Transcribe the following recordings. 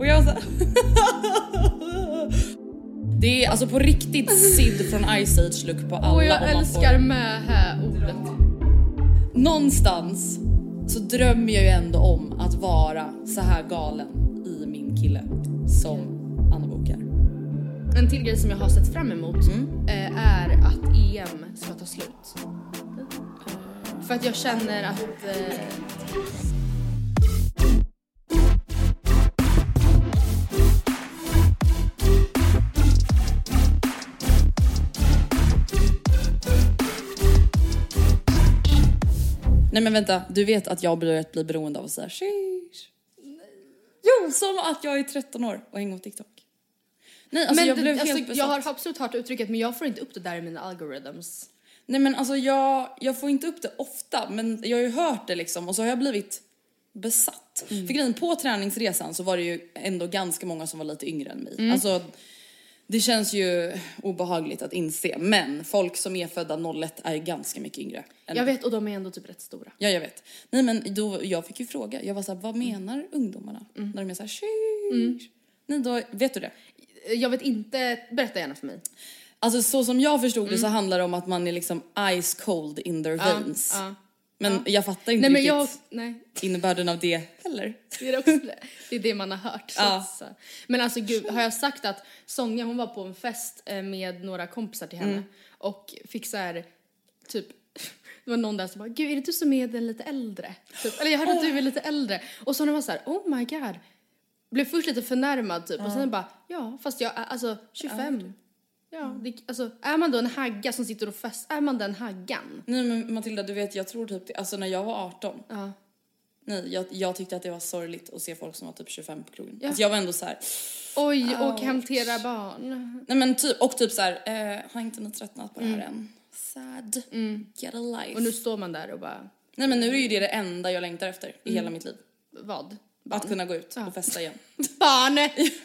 och jag var så Det är alltså på riktigt Sid från Ice Age look på alla Och jag älskar med här ordet. Någonstans så drömmer jag ju ändå om att vara så här galen i min kille som Anna Bok är. En till grej som jag har sett fram emot Mm. eh, är att EM ska ta slut. Eh, För att jag känner att... Nej men vänta, du vet att jag börjat bli beroende av att säga sheesh. Jo, som att jag är 13 år och hänger på TikTok. Nej alltså men jag det- blev alltså, helt besatt. jag har absolut hört uttrycket men jag får inte upp det där i mina algorithms. Nej men alltså jag, jag får inte upp det ofta men jag har ju hört det liksom och så har jag blivit besatt. Mm. För grejen på träningsresan så var det ju ändå ganska många som var lite yngre än mig. Mm. Alltså det känns ju obehagligt att inse men folk som är födda 01 är ganska mycket yngre. Än Jag vet och de är ändå typ rätt stora. Ja, jag vet. Nej, men då, jag fick ju fråga. Jag var så här, vad menar ungdomarna Mm. när de är så här, sheesh. Nej, då, vet du det? Jag vet inte, berätta gärna för mig. Alltså så som jag förstod det så handlar det om att man är liksom ice cold in their veins. ja, Men jag fattar inte Nej men jag, nej. innebörden av det heller. Det är, också det. är det man har hört. Så Ja. så. Men alltså gud, har jag sagt att Sonja hon var på en fest eh, med några kompisar till henne Mm. och fick så här, typ, det var någon där som bara, gud är det du som är den lite äldre? Typ. Eller jag hörde att du är lite äldre. Och så hon var så här, oh my god. Blev först lite förnärmad typ och sen bara, ja fast jag är alltså 25. Ja, det, alltså är man då en hagga som sitter och fest, är man den haggan? Nej men Matilda, du vet jag tror typ det, alltså när jag var 18. Ja. Nej, jag, jag tyckte att det var sorgligt att se folk som var typ 25 på krogen. Ja. Alltså jag var ändå så här. Oj, och hantera barn. Nej men typ, och typ så här, eh, har inte ni tröttnat på det här än? Sad. Get a life. Mm. Och nu står man där och bara, Nej men nu är ju det det enda jag längtar efter i hela mitt liv. vad? Att kunna gå ut och festa igen. Barn!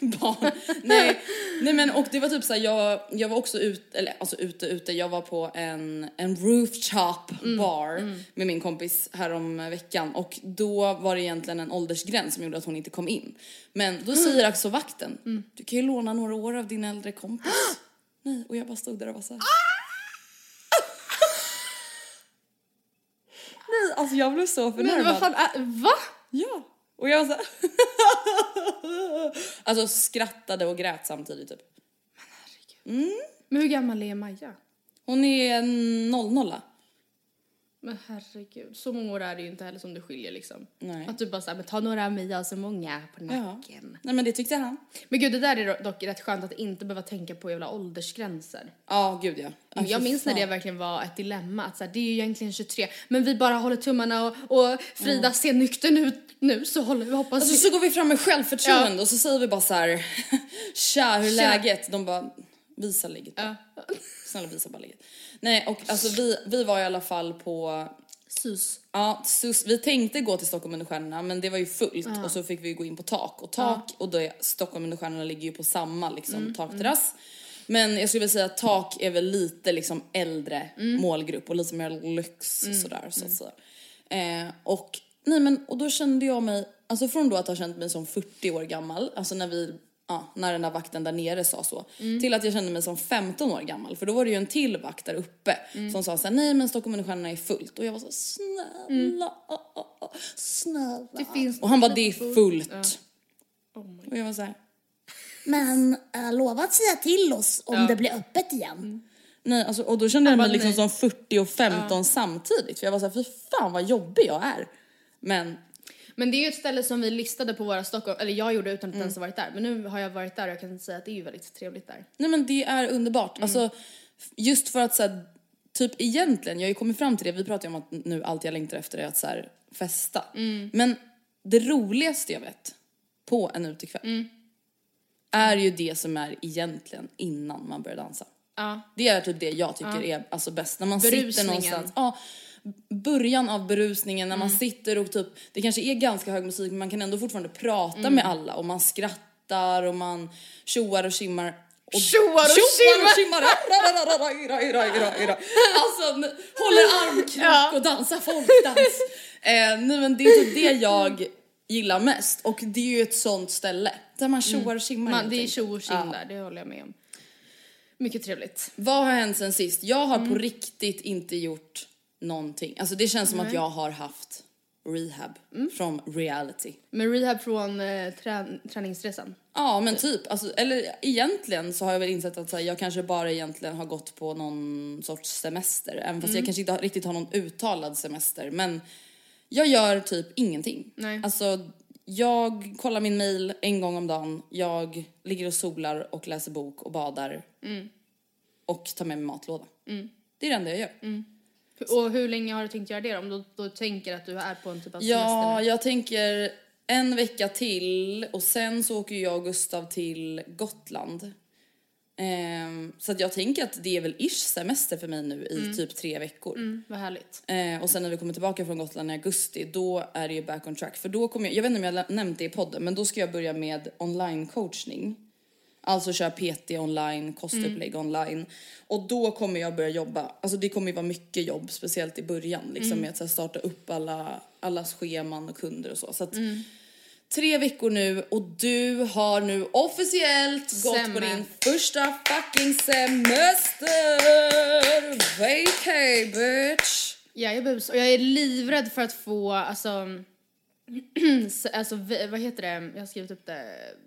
Barn. Nej, nej men och det var typ såhär, jag, jag var också ute, eller alltså ute ute, jag var på en, en rooftop bar med min kompis härom veckan och då var det egentligen en åldersgräns som gjorde att hon inte kom in. Men då säger också vakten, du kan ju låna några år av din äldre kompis. Nej, och jag bara stod där och var såhär. Nej, alltså jag blev så förnärmad. Men vad fan va? Ja. Och jag så. Alltså skrattade och grät samtidigt typ. Men hur gammal är Maja? Hon är en 00 Men herregud, så många år är det ju inte heller som det skiljer liksom. Nej. Att du bara såhär, men ta några av mig, jag har så många på nacken. Nej men det tyckte han. Men gud, det där är dock rätt skönt att inte behöva tänka på jävla åldersgränser. Ja, gud ja. Ja, jag minns när det verkligen var ett dilemma, att såhär, det är ju egentligen 23, men vi bara håller tummarna och, och Frida ser nykter ut nu så håller vi, hoppas Alltså vi. så går vi fram med självförtroende och så säger vi bara så här. Tja, hur är läget? De bara, visa ligget. Ja. Snälla visa bara ligget. Nej och alltså vi, vi var i alla fall på Sus. Ja, sus, vi tänkte gå till Stockholm under stjärnorna men det var ju fullt och så fick vi gå in på tak och tak och då är Stockholm under stjärnorna ligger ju på samma liksom takterrass. Men jag skulle vilja säga att tak är väl lite liksom äldre Mm. målgrupp och lite mer lyx sådär så att säga. Eh, och, nej men, och då kände jag mig, alltså från då att ha känt mig som 40 år gammal, alltså när vi Ja, när den där vakten där nere sa så. Mm. Till att jag kände mig som 15 år gammal. För då var det ju en till vakt där uppe Mm. som sa såhär, nej men Stockholm stjärnorna är fullt. Och jag var så snälla, ah, ah, ah, snälla. Mm. Det finns och han bara, det är fullt. Oh och jag var såhär, Men äh, lova att säga till oss om det blir öppet igen. Nej, alltså, och då kände jag mig liksom nej. som 40 och 15 samtidigt. För jag var såhär, fy fan vad jobbig jag är. Men Men det är ju ett ställe som vi listade på våra Stockholm, eller jag gjorde utan att Mm. ens ha varit där. Men nu har jag varit där och jag kan säga att det är ju väldigt trevligt där. Nej men det är underbart. Mm. Alltså, just för att så här, typ egentligen, jag har ju kommit fram till det, vi pratar ju om att nu allt jag längtar efter är att så här, festa. Mm. Men det roligaste jag vet på en utekväll Mm. är ju det som är egentligen innan man börjar dansa. Ja. Det är typ det jag tycker är alltså bäst. När man sitter någonstans. Ja, början av berusningen när man mm. sitter och typ, det kanske är ganska hög musik men man kan ändå fortfarande prata mm. med alla och man skrattar och man tjoar och tjimmar. Tjoar och tjimmar! Alltså håller armkrok och dansar folkdans. Eh, nej men det är typ det jag gillar mest och det är ju ett sånt ställe där man tjoar och tjimmar. Det är tjo och tjim där, det håller jag med om. Mycket trevligt. Vad har hänt sen sist? Jag har mm. på riktigt inte gjort någonting. Alltså det känns som att jag har haft rehab Mm. från reality. Men rehab från eh, trä, träningsresan. Ja men typ, alltså, eller egentligen så har jag väl insett att här, jag kanske bara egentligen har gått på någon sorts semester. Även fast Mm. jag kanske inte riktigt har någon uttalad semester. Men jag gör typ ingenting. Nej. Alltså jag kollar min mail en gång om dagen. Jag ligger och solar och läser bok och badar. Mm. Och tar med mig matlåda. Det är det enda jag gör. Och hur länge har du tänkt göra det om du då tänker att du är på en typ av Ja, semester? nu? jag tänker en vecka till och sen så åker jag och Gustav till Gotland. Ehm, så att jag tänker att det är väl ish semester för mig nu i typ tre veckor. Mm, vad härligt. Eh, och sen när vi kommer tillbaka från Gotland i augusti, då är det ju back on track. För då kommer jag, jag vet inte om jag nämnt det i podden, men då ska jag börja med online coachning. Alltså köra PT online, kostupplägg online. Och då kommer jag börja jobba, alltså det kommer ju vara mycket jobb, speciellt i början liksom med att här, starta upp alla, allas scheman och kunder och så. så att, Tre veckor nu och du har nu officiellt gått på Semmer. din första fucking semester! Vacay bitch! Ja, jag, bus, och jag är livrädd för att få, alltså, alltså vad heter det, jag har skrivit upp det.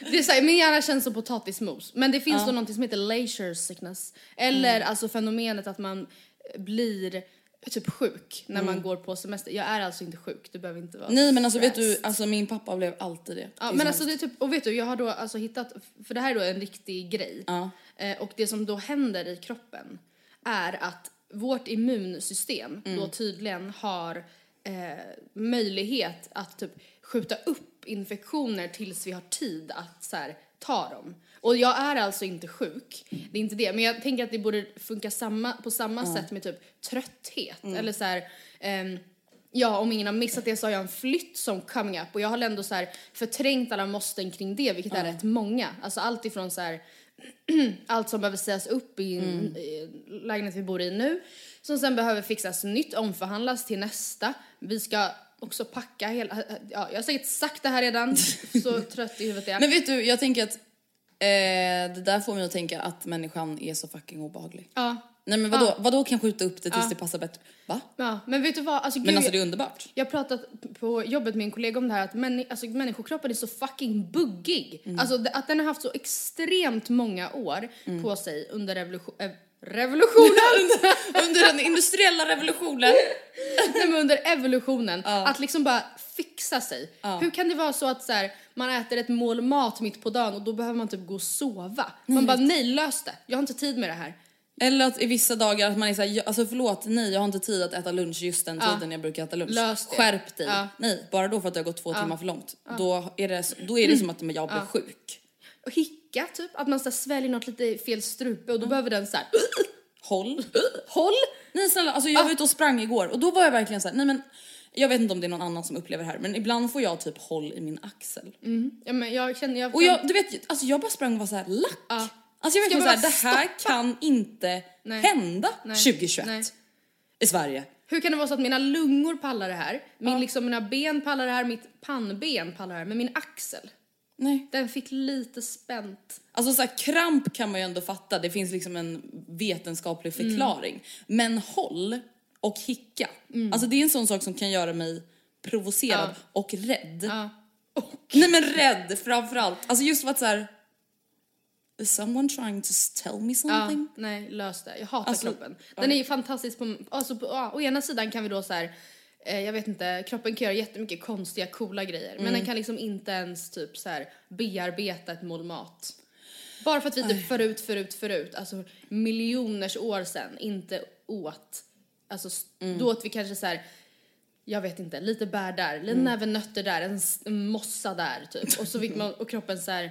det är så här, min hjärna känns som potatismos. Men det finns då någonting som heter leisure sickness. Eller alltså fenomenet att man blir typ sjuk när man går på semester. Jag är alltså inte sjuk, du behöver inte vara Nej men alltså vet stressed. du, alltså min pappa blev alltid det. Ja, men så alltså det är typ, och vet du, jag har då alltså hittat, för det här är då en riktig grej. Ja. Eh, och det som då händer i kroppen är att vårt immunsystem Mm. då tydligen har eh, möjlighet att typ skjuta upp infektioner tills vi har tid att så här, ta dem. Och jag är alltså inte sjuk, det är inte det. Men jag tänker att det borde funka samma, på samma sätt med typ trötthet. Mm. Eller så här, ehm, Ja, om ingen har missat det så har jag en flytt som coming up och jag har ändå så här förträngt alla måsten kring det, vilket är rätt många. Alltså allt ifrån så här allt som behöver sägas upp i Mm. lägenheten vi bor i nu, som sen behöver fixas nytt, omförhandlas till nästa. Vi ska också packa hela, ja jag har säkert sagt det här redan, så trött i huvudet är jag. Men vet du, jag tänker att eh, det där får mig att tänka att människan är så fucking obehaglig. ja, Nej men vadå, Ja. vadå kan skjuta upp det tills det passar bättre? Va? ja, men vet du vad, alltså, Men gud, alltså jag- det är underbart. Jag har pratat på jobbet med en kollega om det här att männi- alltså, människokroppen är så fucking buggig. Mm. Alltså att den har haft så extremt många år Mm. på sig under revolution, äh, revolutionen, Under den industriella revolutionen. Nej, men under evolutionen, att liksom bara fixa sig. Hur kan det vara så att så här, man äter ett mål mat mitt på dagen och då behöver man typ gå och sova? Man bara nej, lös det. Jag har inte tid med det här. Eller att i vissa dagar att man är såhär, alltså förlåt, nej jag har inte tid att äta lunch just den tiden jag brukar äta lunch. Lös det. Skärp dig. Ja. Nej, bara då för att det har gått två timmar för långt. Då, är det, då är det som att jag blir sjuk. Och hicka typ, att man så sväljer något lite i fel strupe och då behöver den så här. Håll. håll! Nej snälla, alltså jag var ute och sprang igår och då var jag verkligen såhär, nej men Jag vet inte om det är någon annan som upplever det här men ibland får jag typ håll i min axel. Ja, men jag känner, jag Och jag, du vet, alltså jag bara sprang och var såhär lack. Ja. Alltså jag man såhär, det här stoppa? kan inte Nej. hända Nej. 2021 Nej. i Sverige. Hur kan det vara så att mina lungor pallar det här, min, liksom, mina ben pallar det här, mitt pannben pallar det här, men min axel, Nej. den fick lite spänt. Alltså så här, kramp kan man ju ändå fatta, det finns liksom en vetenskaplig Mm. förklaring. Men håll och hicka, alltså det är en sån sak som kan göra mig provocerad Ja. och rädd. Ja. Nej men rädd framförallt. Alltså just för att så här. Is someone trying to tell me Ja, something? nej, lös det. Jag hatar Alltså, kroppen. Den är ju fantastisk på, alltså på ja, å ena sidan kan vi då så här, eh, jag vet inte, kroppen kan göra jättemycket konstiga, coola grejer. Men den kan liksom inte ens typ så här bearbeta ett mål mat. Bara för att vi typ förut, förut, förut, alltså miljoners år sedan inte åt, alltså s- då åt vi kanske så här jag vet inte, lite bär där, lite näve nötter där, en, en mossa där typ. Och så fick man, och kroppen så här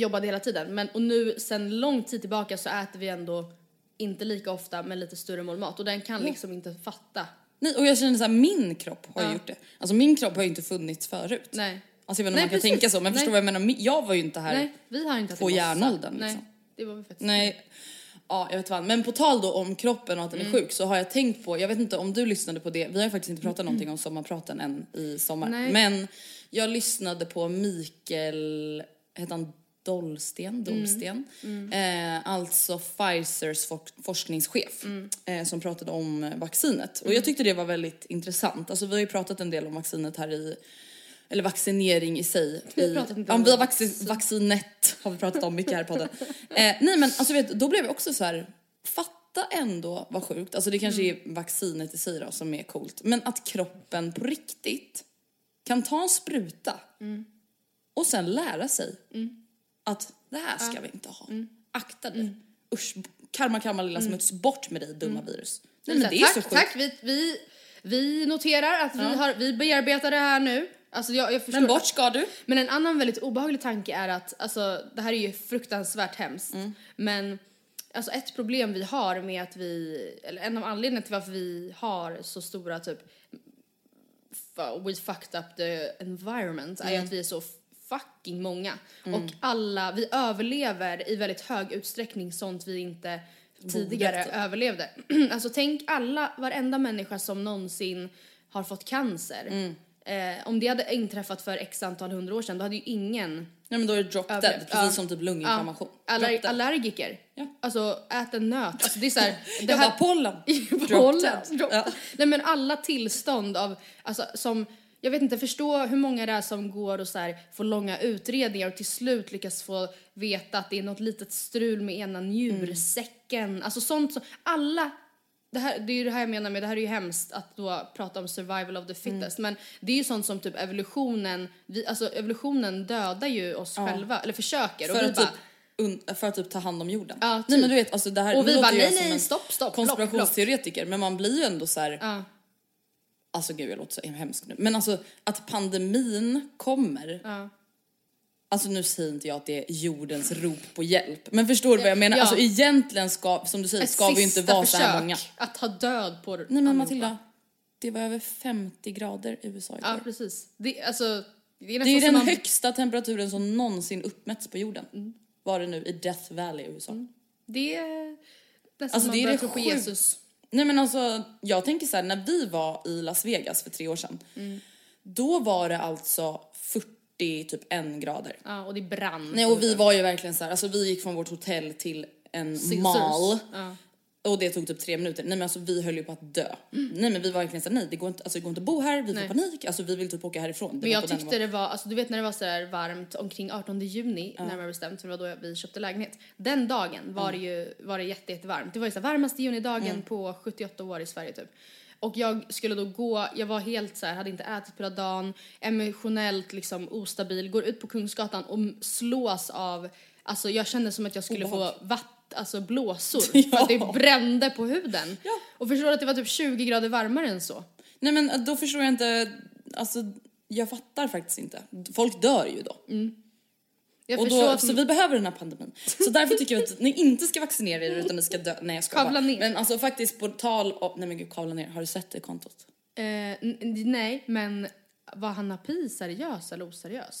jobbade hela tiden. Men och nu sen lång tid tillbaka så äter vi ändå inte lika ofta men lite större mål mat och den kan liksom inte fatta. Nej och jag känner så här, min kropp har Ja. gjort det. Alltså min kropp har ju inte funnits förut. Nej. Alltså jag vet inte Nej, om man kan precis. tänka så men Nej. förstår vad jag menar? Jag var ju inte här. Nej, vi har inte På järnåldern, Nej, liksom. det var vi faktiskt Nej. Ja, jag vet vad. Men på tal då om kroppen och att den är Mm. sjuk så har jag tänkt på, jag vet inte om du lyssnade på det, vi har ju faktiskt inte pratat någonting om sommarpraten än i sommar. Nej. Men jag lyssnade på Mikael, heter han Dollsten? Dolsten? Eh, alltså Pfizers for- forskningschef eh, som pratade om vaccinet. Och jag tyckte det var väldigt intressant. Alltså vi har ju pratat en del om vaccinet här i eller vaccinering i sig. Vi har pratat inte ja, om vi har vaccin. vaccin, vaccinet har vi pratat om mycket här i podden. Eh, nej men alltså vet, då blev jag också så här. fatta ändå vad sjukt, alltså det kanske Mm. är vaccinet i sig då som är coolt, men att kroppen på riktigt kan ta en spruta Mm. och sen lära sig att det här ska vi inte ha. Mm. Akta dig. Usch, karma karma lilla smuts, bort med dig dumma virus. Nej, Mm. Men det är tack, så sjukt. tack, vi, vi, vi noterar att vi, har, vi bearbetar det här nu. Alltså jag, jag Men bort ska du. Men en annan väldigt obehaglig tanke är att, alltså det här är ju fruktansvärt hemskt, Mm. men alltså ett problem vi har med att vi, eller en av anledningarna till varför vi har så stora typ we fucked up the environment är Mm. att vi är så fucking många. Och alla, vi överlever i väldigt hög utsträckning sånt vi inte tidigare typ. överlevde. alltså tänk alla, varenda människa som någonsin har fått cancer. Mm. Eh, om det hade inträffat för x antal hundra år sedan då hade ju ingen Nej men då är det drop dead, precis Ja. som typ lunginflammation. Ja, Drop aller, allergiker. Ja. Alltså ät en nöt. Alltså det är så här, det Jag bara pollen. Drop Pollen. dead. Drop Ja. dead. Nej men alla tillstånd av, alltså som, jag vet inte, förstå hur många det är som går och så här, får långa utredningar och till slut lyckas få veta att det är något litet strul med ena njursäcken. Alltså sånt som, alla det, här, det är ju det här jag menar med, det här är ju hemskt att då prata om survival of the fittest, men det är ju sånt som typ evolutionen, vi, alltså evolutionen dödar ju oss själva, eller försöker. För och vi att, bara, typ, för att typ ta hand om jorden. Ja, Nej typ. men du vet alltså det här Och vi bara, nej, nej, stopp, stopp, konspirationsteoretiker men man blir ju ändå så här. Ja. Alltså gud jag låter så hemskt nu. Men alltså att pandemin kommer. Alltså nu säger inte jag att det är jordens rop på hjälp. Men förstår du vad jag menar? Ja. Alltså egentligen ska, som du säger, Ett ska vi inte vara så här många. att ta död på Nej men allihopa. Matilda, det var över 50 grader i USA igår. Ja, precis. Det, alltså, det är Det är den man, högsta temperaturen som någonsin uppmätts på jorden. Mm. Var det nu i Death Valley i USA. Det är nästan Alltså som det är man det på. Jesus. Nej men alltså, jag tänker så här, när vi var i Las Vegas för tre år sedan. Mm. Då var det alltså 40, typ en grader. Ja, och det brann. Nej och vi var ju verkligen så här, alltså vi gick från vårt hotell till en Caesars. mall. Ja. Och det tog typ tre minuter. Nej men alltså vi höll ju på att dö. Nej men vi var verkligen såhär, nej det går inte, alltså, det går inte att bo här, vi Nej. får panik. Alltså vi vill typ åka härifrån. Det Men jag tyckte det var, alltså du vet när det var så här varmt omkring 18 juni närmare bestämt, för det var då vi köpte lägenhet. Den dagen var det ju, var det jätte, jättevarmt. Det var ju så här varmaste junidagen Mm. på 78 år i Sverige typ. Och jag skulle då gå, jag var helt så här, hade inte ätit på hela dagen, emotionellt liksom ostabil, går ut på Kungsgatan och slås av, alltså jag kände som att jag skulle få vatt, alltså blåsor. För att det brände på huden. Ja. Och förstår att det var typ 20 grader varmare än så? Nej men då förstår jag inte, alltså jag fattar faktiskt inte. Folk dör ju då. Jag Och då, att så vi behöver den här pandemin. Så därför tycker jag att ni inte ska vaccinera er utan ni ska dö. Nej jag ska Kavla bara. ner. Men alltså faktiskt på tal om, nej men gud kavla ner, har du sett det kontot? Eh, nej, men var Hanna Pi seriös eller oseriös?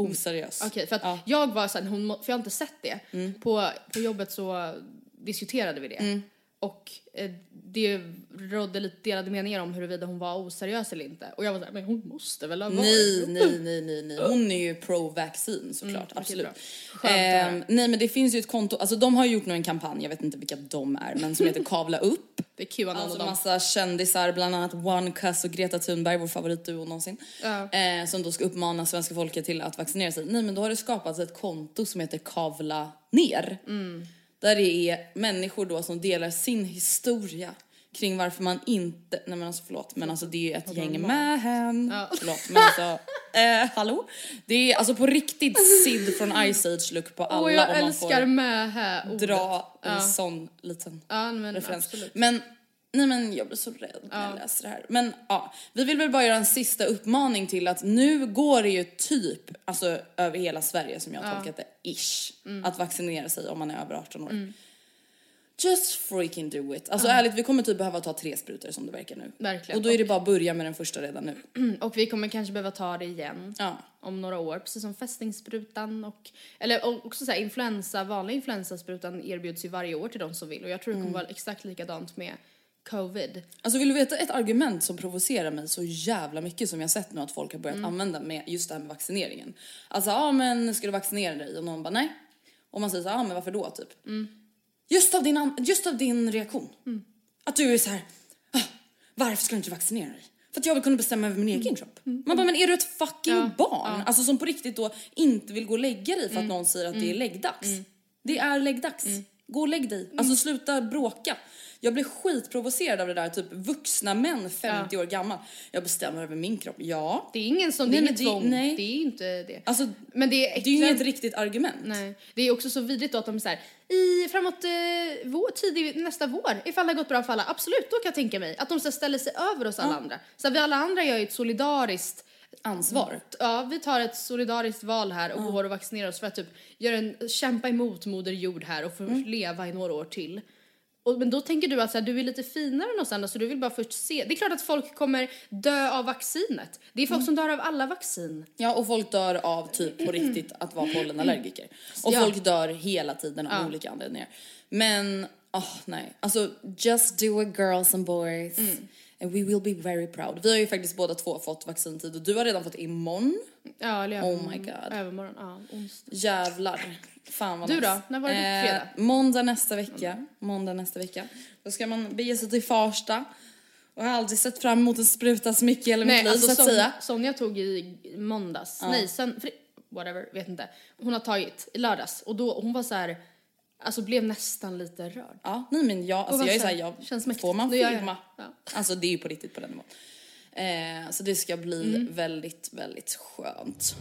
Oseriös. Okej, för att Ja. jag var såhär, hon, för jag har inte sett det. Mm. På, på jobbet så diskuterade vi det. Och eh, det rådde lite delade meningar om huruvida hon var oseriös eller inte. Och jag var såhär, men hon måste väl ha varit. Nej, nej, nej, nej, nej. Hon är ju pro-vaccin såklart, Mm, absolut. höra. nej men det finns ju ett konto, alltså de har gjort nu en kampanj, jag vet inte vilka de är, men som heter Kavla upp. Det är Qanon Alltså och dem. massa kändisar, bland annat One Cuss och Greta Thunberg, vår favoritduo någonsin. Ja. Eh, som då ska uppmana svenska folket till att vaccinera sig. Nej men då har det skapats ett konto som heter Kavla ner. Mm. Där det är människor då som delar sin historia kring varför man inte, nej men alltså förlåt men alltså det är ett gäng män. Förlåt men alltså, eh, hallå? Det är alltså på riktigt Sid från Ice Age look på alla Åh, jag om man älskar får med här ordet. dra en Ja. sån liten Ja, men referens. absolut. Men nej men jag blir så rädd när jag läser det här. Men ja, vi vill väl bara göra en sista uppmaning till att nu går det ju typ, alltså över hela Sverige som jag har tolkat det, ish, Mm. att vaccinera sig om man är över 18 år. Just freaking do it. Alltså ärligt, vi kommer typ behöva ta tre sprutor som det verkar nu. Verkligen. Och då är det bara att börja med den första redan nu. Och vi kommer kanske behöva ta det igen. Ja. om några år, precis som fästingsprutan och, eller och också så här, influensa, vanlig influensasprutan erbjuds ju varje år till de som vill och jag tror det kommer vara exakt likadant med covid. Alltså vill du veta ett argument som provocerar mig så jävla mycket som jag sett nu att folk har börjat använda med just det här med vaccineringen. Alltså ja men ska du vaccinera dig? Och någon bara nej. Och man säger så här, ja men varför då typ? Just, av din, just av din reaktion. Att du är så här, ah, varför ska du inte vaccinera dig? För att jag vill kunna bestämma över min egen kropp. Man bara, men är du ett fucking barn? Alltså som på riktigt då inte vill gå och lägga dig för att någon säger att det är läggdags. Det är läggdags. Gå och lägg dig. Alltså sluta bråka. Jag blir skitprovocerad av det där, typ vuxna män 50 år gammal. Jag bestämmer över min kropp. Ja. Det är ingen som, Nej, det är inget det- tvång, nej. det är inte det. Alltså, Men det är det är ju inget riktigt argument. Nej, det är också så vidrigt då att de är så här, i framåt eh, vår, tidig nästa vår, ifall det har gått bra för alla, absolut, då kan jag tänka mig att de så ställer sig över oss alla andra. Så här, vi alla andra gör ju ett solidariskt Ansvar. Ja, vi tar ett solidariskt val här och går och vaccinerar oss för att typ göra en, kämpa emot moder jord här och få leva i några år till. Och, men då tänker du att så här, du är lite finare än oss andra så du vill bara först se. Det är klart att folk kommer dö av vaccinet. Det är folk som dör av alla vaccin. Ja, och folk dör av typ på riktigt att vara pollenallergiker. Och Ja. folk dör hela tiden av olika anledningar. Men, åh nej. Alltså, just do it girls and boys. And we will be very proud. Vi har ju faktiskt båda två fått vaccintid och du har redan fått imorgon. Ja, eller Oh my god. Övermorgon, ja, onsdag. Jävlar. Fan vad Du nice. då? När var det? Fredag? måndag nästa vecka. Måndag nästa vecka. Då ska man bege sig till Farsta. Och jag har aldrig sett fram emot en spruta så mycket i hela mitt liv alltså så att Son- säga. Sonja tog i måndags, nej sen, fri- whatever, vet inte. Hon har tagit i lördags och då, hon var så här, alltså blev nästan lite rörd. Ja, nej men jag, alltså jag är så såhär, här, jag, känns mäktigt. får man filma? Ja. Alltså det är ju på riktigt på den nivån. Eh, så det ska bli Mm. väldigt, väldigt skönt.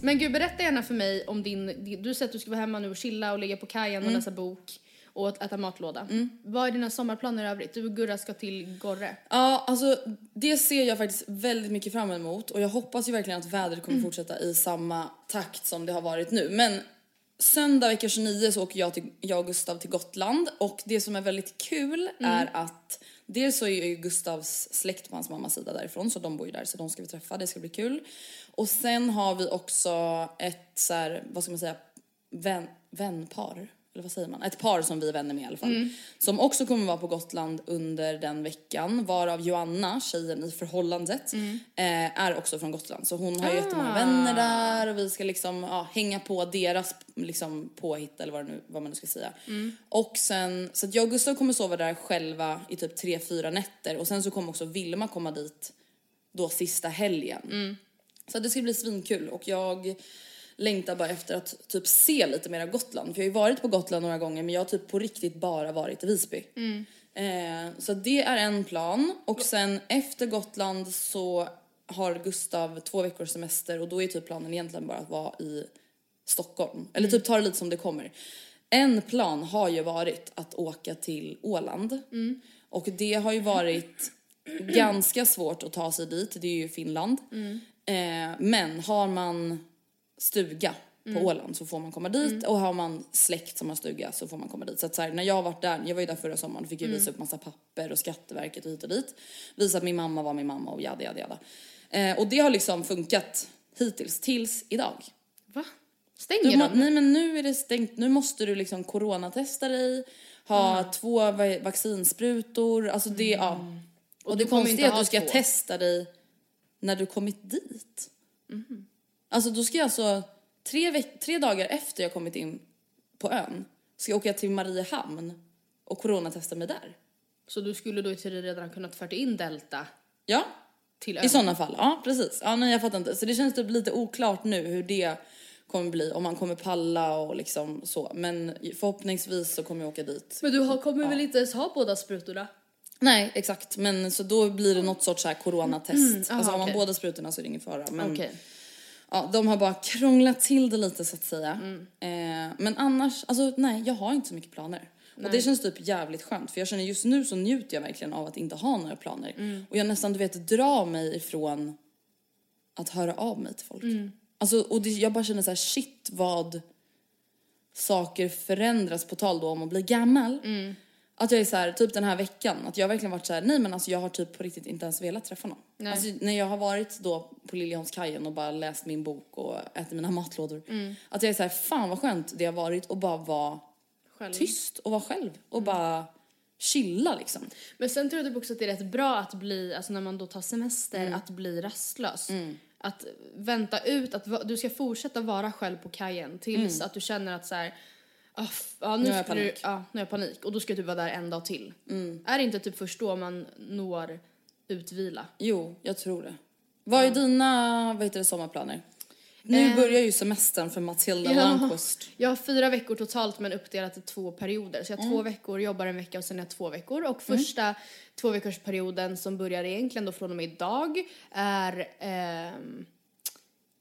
Men gud, berätta gärna för mig om din, du säger att du ska vara hemma nu och chilla och ligga på kajen och läsa bok och äta matlåda. Vad är dina sommarplaner i övrigt? Du och Gurra ska till Gorre. Ja, alltså det ser jag faktiskt väldigt mycket fram emot och jag hoppas ju verkligen att vädret kommer fortsätta i samma takt som det har varit nu. Men söndag vecka 29 så åker jag, till, jag och Gustav till Gotland och det som är väldigt kul är att dels så är ju Gustavs släkt på hans mammas sida därifrån så de bor ju där så de ska vi träffa, det ska bli kul. Och sen har vi också ett så här, vad ska man säga, vän, vänpar eller vad säger man? Ett par som vi är vänner med i alla fall. Som också kommer vara på Gotland under den veckan. Varav Joanna, tjejen i förhållandet, eh, är också från Gotland. Så hon har ju jättemånga vänner där och vi ska liksom ja, hänga på deras liksom, påhitt eller vad, nu, vad man nu ska säga. Och sen, så att jag och Gustav kommer sova där själva i typ tre fyra nätter och sen så kommer också Vilma komma dit då sista helgen. Så det ska bli svinkul och jag längtar bara efter att typ se lite mer av Gotland. För jag har ju varit på Gotland några gånger men jag har typ på riktigt bara varit i Visby. Eh, så det är en plan och sen efter Gotland så har Gustav två veckors semester och då är typ planen egentligen bara att vara i Stockholm. Eller typ ta det lite som det kommer. En plan har ju varit att åka till Åland och det har ju varit ganska svårt att ta sig dit, det är ju Finland. Eh, men har man stuga på Åland så får man komma dit och har man släkt som har stuga så får man komma dit. Så att så här, när jag varit där, jag var ju där förra sommaren och fick ju visa upp massa papper och Skatteverket och hit och dit. Visa att min mamma var min mamma och jada jada jada. Eh, och det har liksom funkat hittills, tills idag. Va? Du, Stänger må, de? nej men nu är det stängt, nu måste du liksom coronatesta dig, ha två va- vaccinsprutor, alltså det, ja. Och, det du kommer konstiga är att du ska två. testa dig när du kommit dit. Alltså då ska jag alltså, tre, tre dagar efter jag kommit in på ön, ska jag åka till Mariehamn och coronatesta mig där. Så du skulle då i teorin redan kunnat fört in Delta Ja, till i ön? sådana fall. Ja, precis. Ja, nej, jag fattar inte. Så det känns typ lite oklart nu hur det kommer bli, om man kommer palla och liksom så. Men förhoppningsvis så kommer jag åka dit. Men du har, kommer väl inte ens ha båda sprutorna? Nej, exakt. Men så då blir det något sorts så här coronatest. aha, alltså har man okej. båda sprutorna så är det ingen fara. Men Okej. Ja, de har bara krånglat till det lite så att säga. Mm. Eh, men annars, alltså nej, jag har inte så mycket planer. Och det känns typ jävligt skönt för jag känner just nu så njuter jag verkligen av att inte ha några planer. Mm. Och jag nästan du vet drar mig ifrån att höra av mig till folk. Mm. Alltså, och det, jag bara känner så här, shit vad saker förändras på tal då om att bli gammal. Mm. Att jag är så här, typ den här veckan, att jag har verkligen varit så här, nej men alltså jag har typ på riktigt inte ens velat träffa någon. Alltså när jag har varit då på Liljeholmskajen och bara läst min bok och ätit mina matlådor. Mm. Att jag är så här, fan vad skönt det har varit att bara vara Själv. tyst och vara själv och Mm. bara chilla liksom. Men sen tror jag typ också att det är rätt bra att bli, alltså när man då tar semester, att bli rastlös. Att vänta ut att du ska fortsätta vara själv på kajen tills att du känner att så här, ah, ja, nu, Nu har jag skulle du, panik. ja, nu har jag panik och då ska du vara där en dag till. Är det inte typ först då man når utvila? Jo, jag tror det. Vad är dina, vad heter det, sommarplaner? Nu Eh. börjar ju semestern för Matilda Landqvist. Jag har fyra veckor totalt men uppdelat i två perioder. Så jag har två veckor, jobbar en vecka och sen har jag två veckor. Och första två veckors perioden som börjar egentligen då från och med idag är ehm,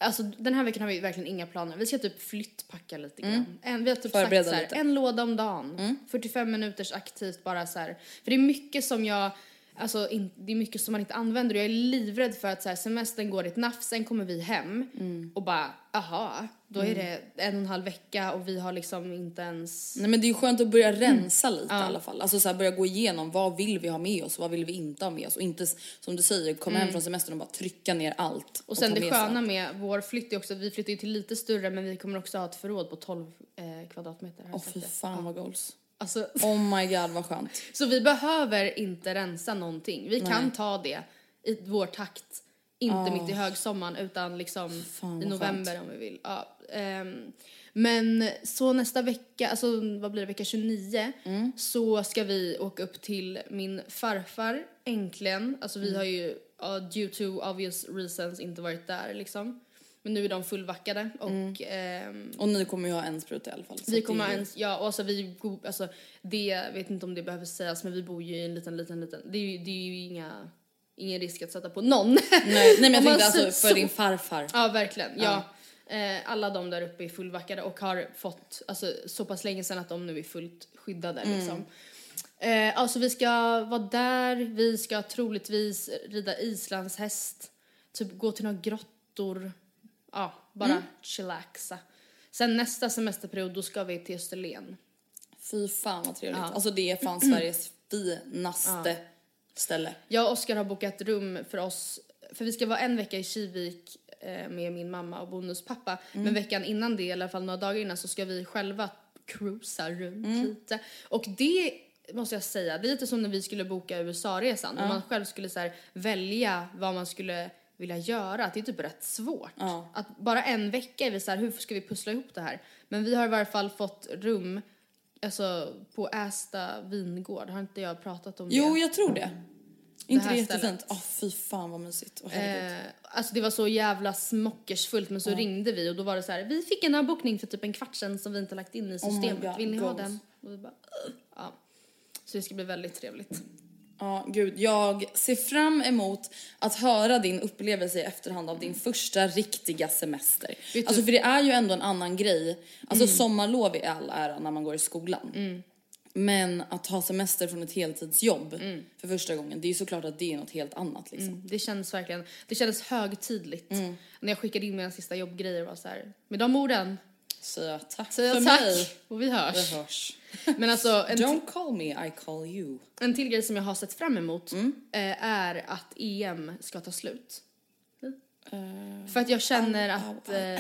Alltså den här veckan har vi verkligen inga planer. Vi ska typ flyttpacka lite grann. En, vi har typ sagt Förbereda så här, en låda om dagen. 45 minuters aktivt bara så här. För det är mycket som jag, alltså in, det är mycket som man inte använder och jag är livrädd för att så här, semestern går i ett nafs, sen kommer vi hem och bara, aha, då är det en och en halv vecka och vi har liksom inte ens Nej men det är ju skönt att börja rensa lite i alla fall. Alltså så här, börja gå igenom vad vill vi ha med oss, vad vill vi inte ha med oss och inte som du säger komma hem från semestern och bara trycka ner allt. Och sen ta det med sköna med vår flytt är också att vi flyttar ju till lite större men vi kommer också ha ett förråd på 12 eh, kvadratmeter. Åh sagt fy fan vad goals. Alltså, Oh my god vad skönt. så vi behöver inte rensa någonting. Vi kan ta det i vår takt. Inte mitt i högsommaren utan liksom Fan, i november om vi vill. Ja, ehm, men så nästa vecka, alltså vad blir det, vecka 29, Mm. så ska vi åka upp till min farfar, äntligen. Alltså Mm. vi har ju uh, due to obvious reasons inte varit där liksom. Men nu är de fullvackade och Mm. ehm, Och ni kommer ju ha en spruta i alla fall. vi kommer ju- ens, ja och alltså vi, alltså det, jag vet inte om det behöver sägas men vi bor ju i en liten, liten, liten, det är ju, det är ju inga, ingen risk att sätta på någon. Nej, nej men jag tänkte alltså för så. din farfar. Ja, verkligen. Ja. Eh, alla de där uppe är fullvackade och har fått, alltså så pass länge sedan att de nu är fullt skyddade liksom. Eh, alltså vi ska vara där, vi ska troligtvis rida islandshäst, typ gå till några grottor, ja, bara chillaxa. Sen nästa semesterperiod då ska vi till Österlen. Fy fan vad trevligt. Alltså det är fan Sveriges finaste ställe. Jag och Oskar har bokat rum för oss, för vi ska vara en vecka i Kivik eh, med min mamma och bonuspappa. Men veckan innan det, i alla fall några dagar innan, så ska vi själva cruisa runt lite. Och det måste jag säga, det är lite som när vi skulle boka USA-resan. Om man själv skulle så här, välja vad man skulle vilja göra, att det är typ rätt svårt. Att bara en vecka är vi så här, hur ska vi pussla ihop det här? Men vi har i varje fall fått rum Alltså på Ästa vingård, har inte jag pratat om Jo, det? jag tror det. Inte här det jättefint? stället. Åh fy fan vad mysigt. Herregud. Eh, alltså det var så jävla smockersfullt men så ringde vi och då var det så här, vi fick en avbokning för typ en kvart sedan som vi inte lagt in i my systemet, God, vill ni ha goals. den? Och vi bara, ja. Så det ska bli väldigt trevligt. Ja, gud. Jag ser fram emot att höra din upplevelse i efterhand av din första riktiga semester. Alltså för det är ju ändå en annan grej. Alltså sommarlov i all ära när man går i skolan. Men att ha semester från ett heltidsjobb för första gången, det är ju såklart att det är något helt annat liksom. Det känns verkligen, det kändes högtidligt. Mm. När jag skickade in mina sista jobbgrejer var så här, med de orden Jag tack säger för tack mig. och vi hörs. Vi hörs. Men alltså en, Don't call me, I call you. en till grej som jag har sett fram emot Mm. eh, är att EM ska ta slut. Eh, För att jag känner au, att... au. Eh,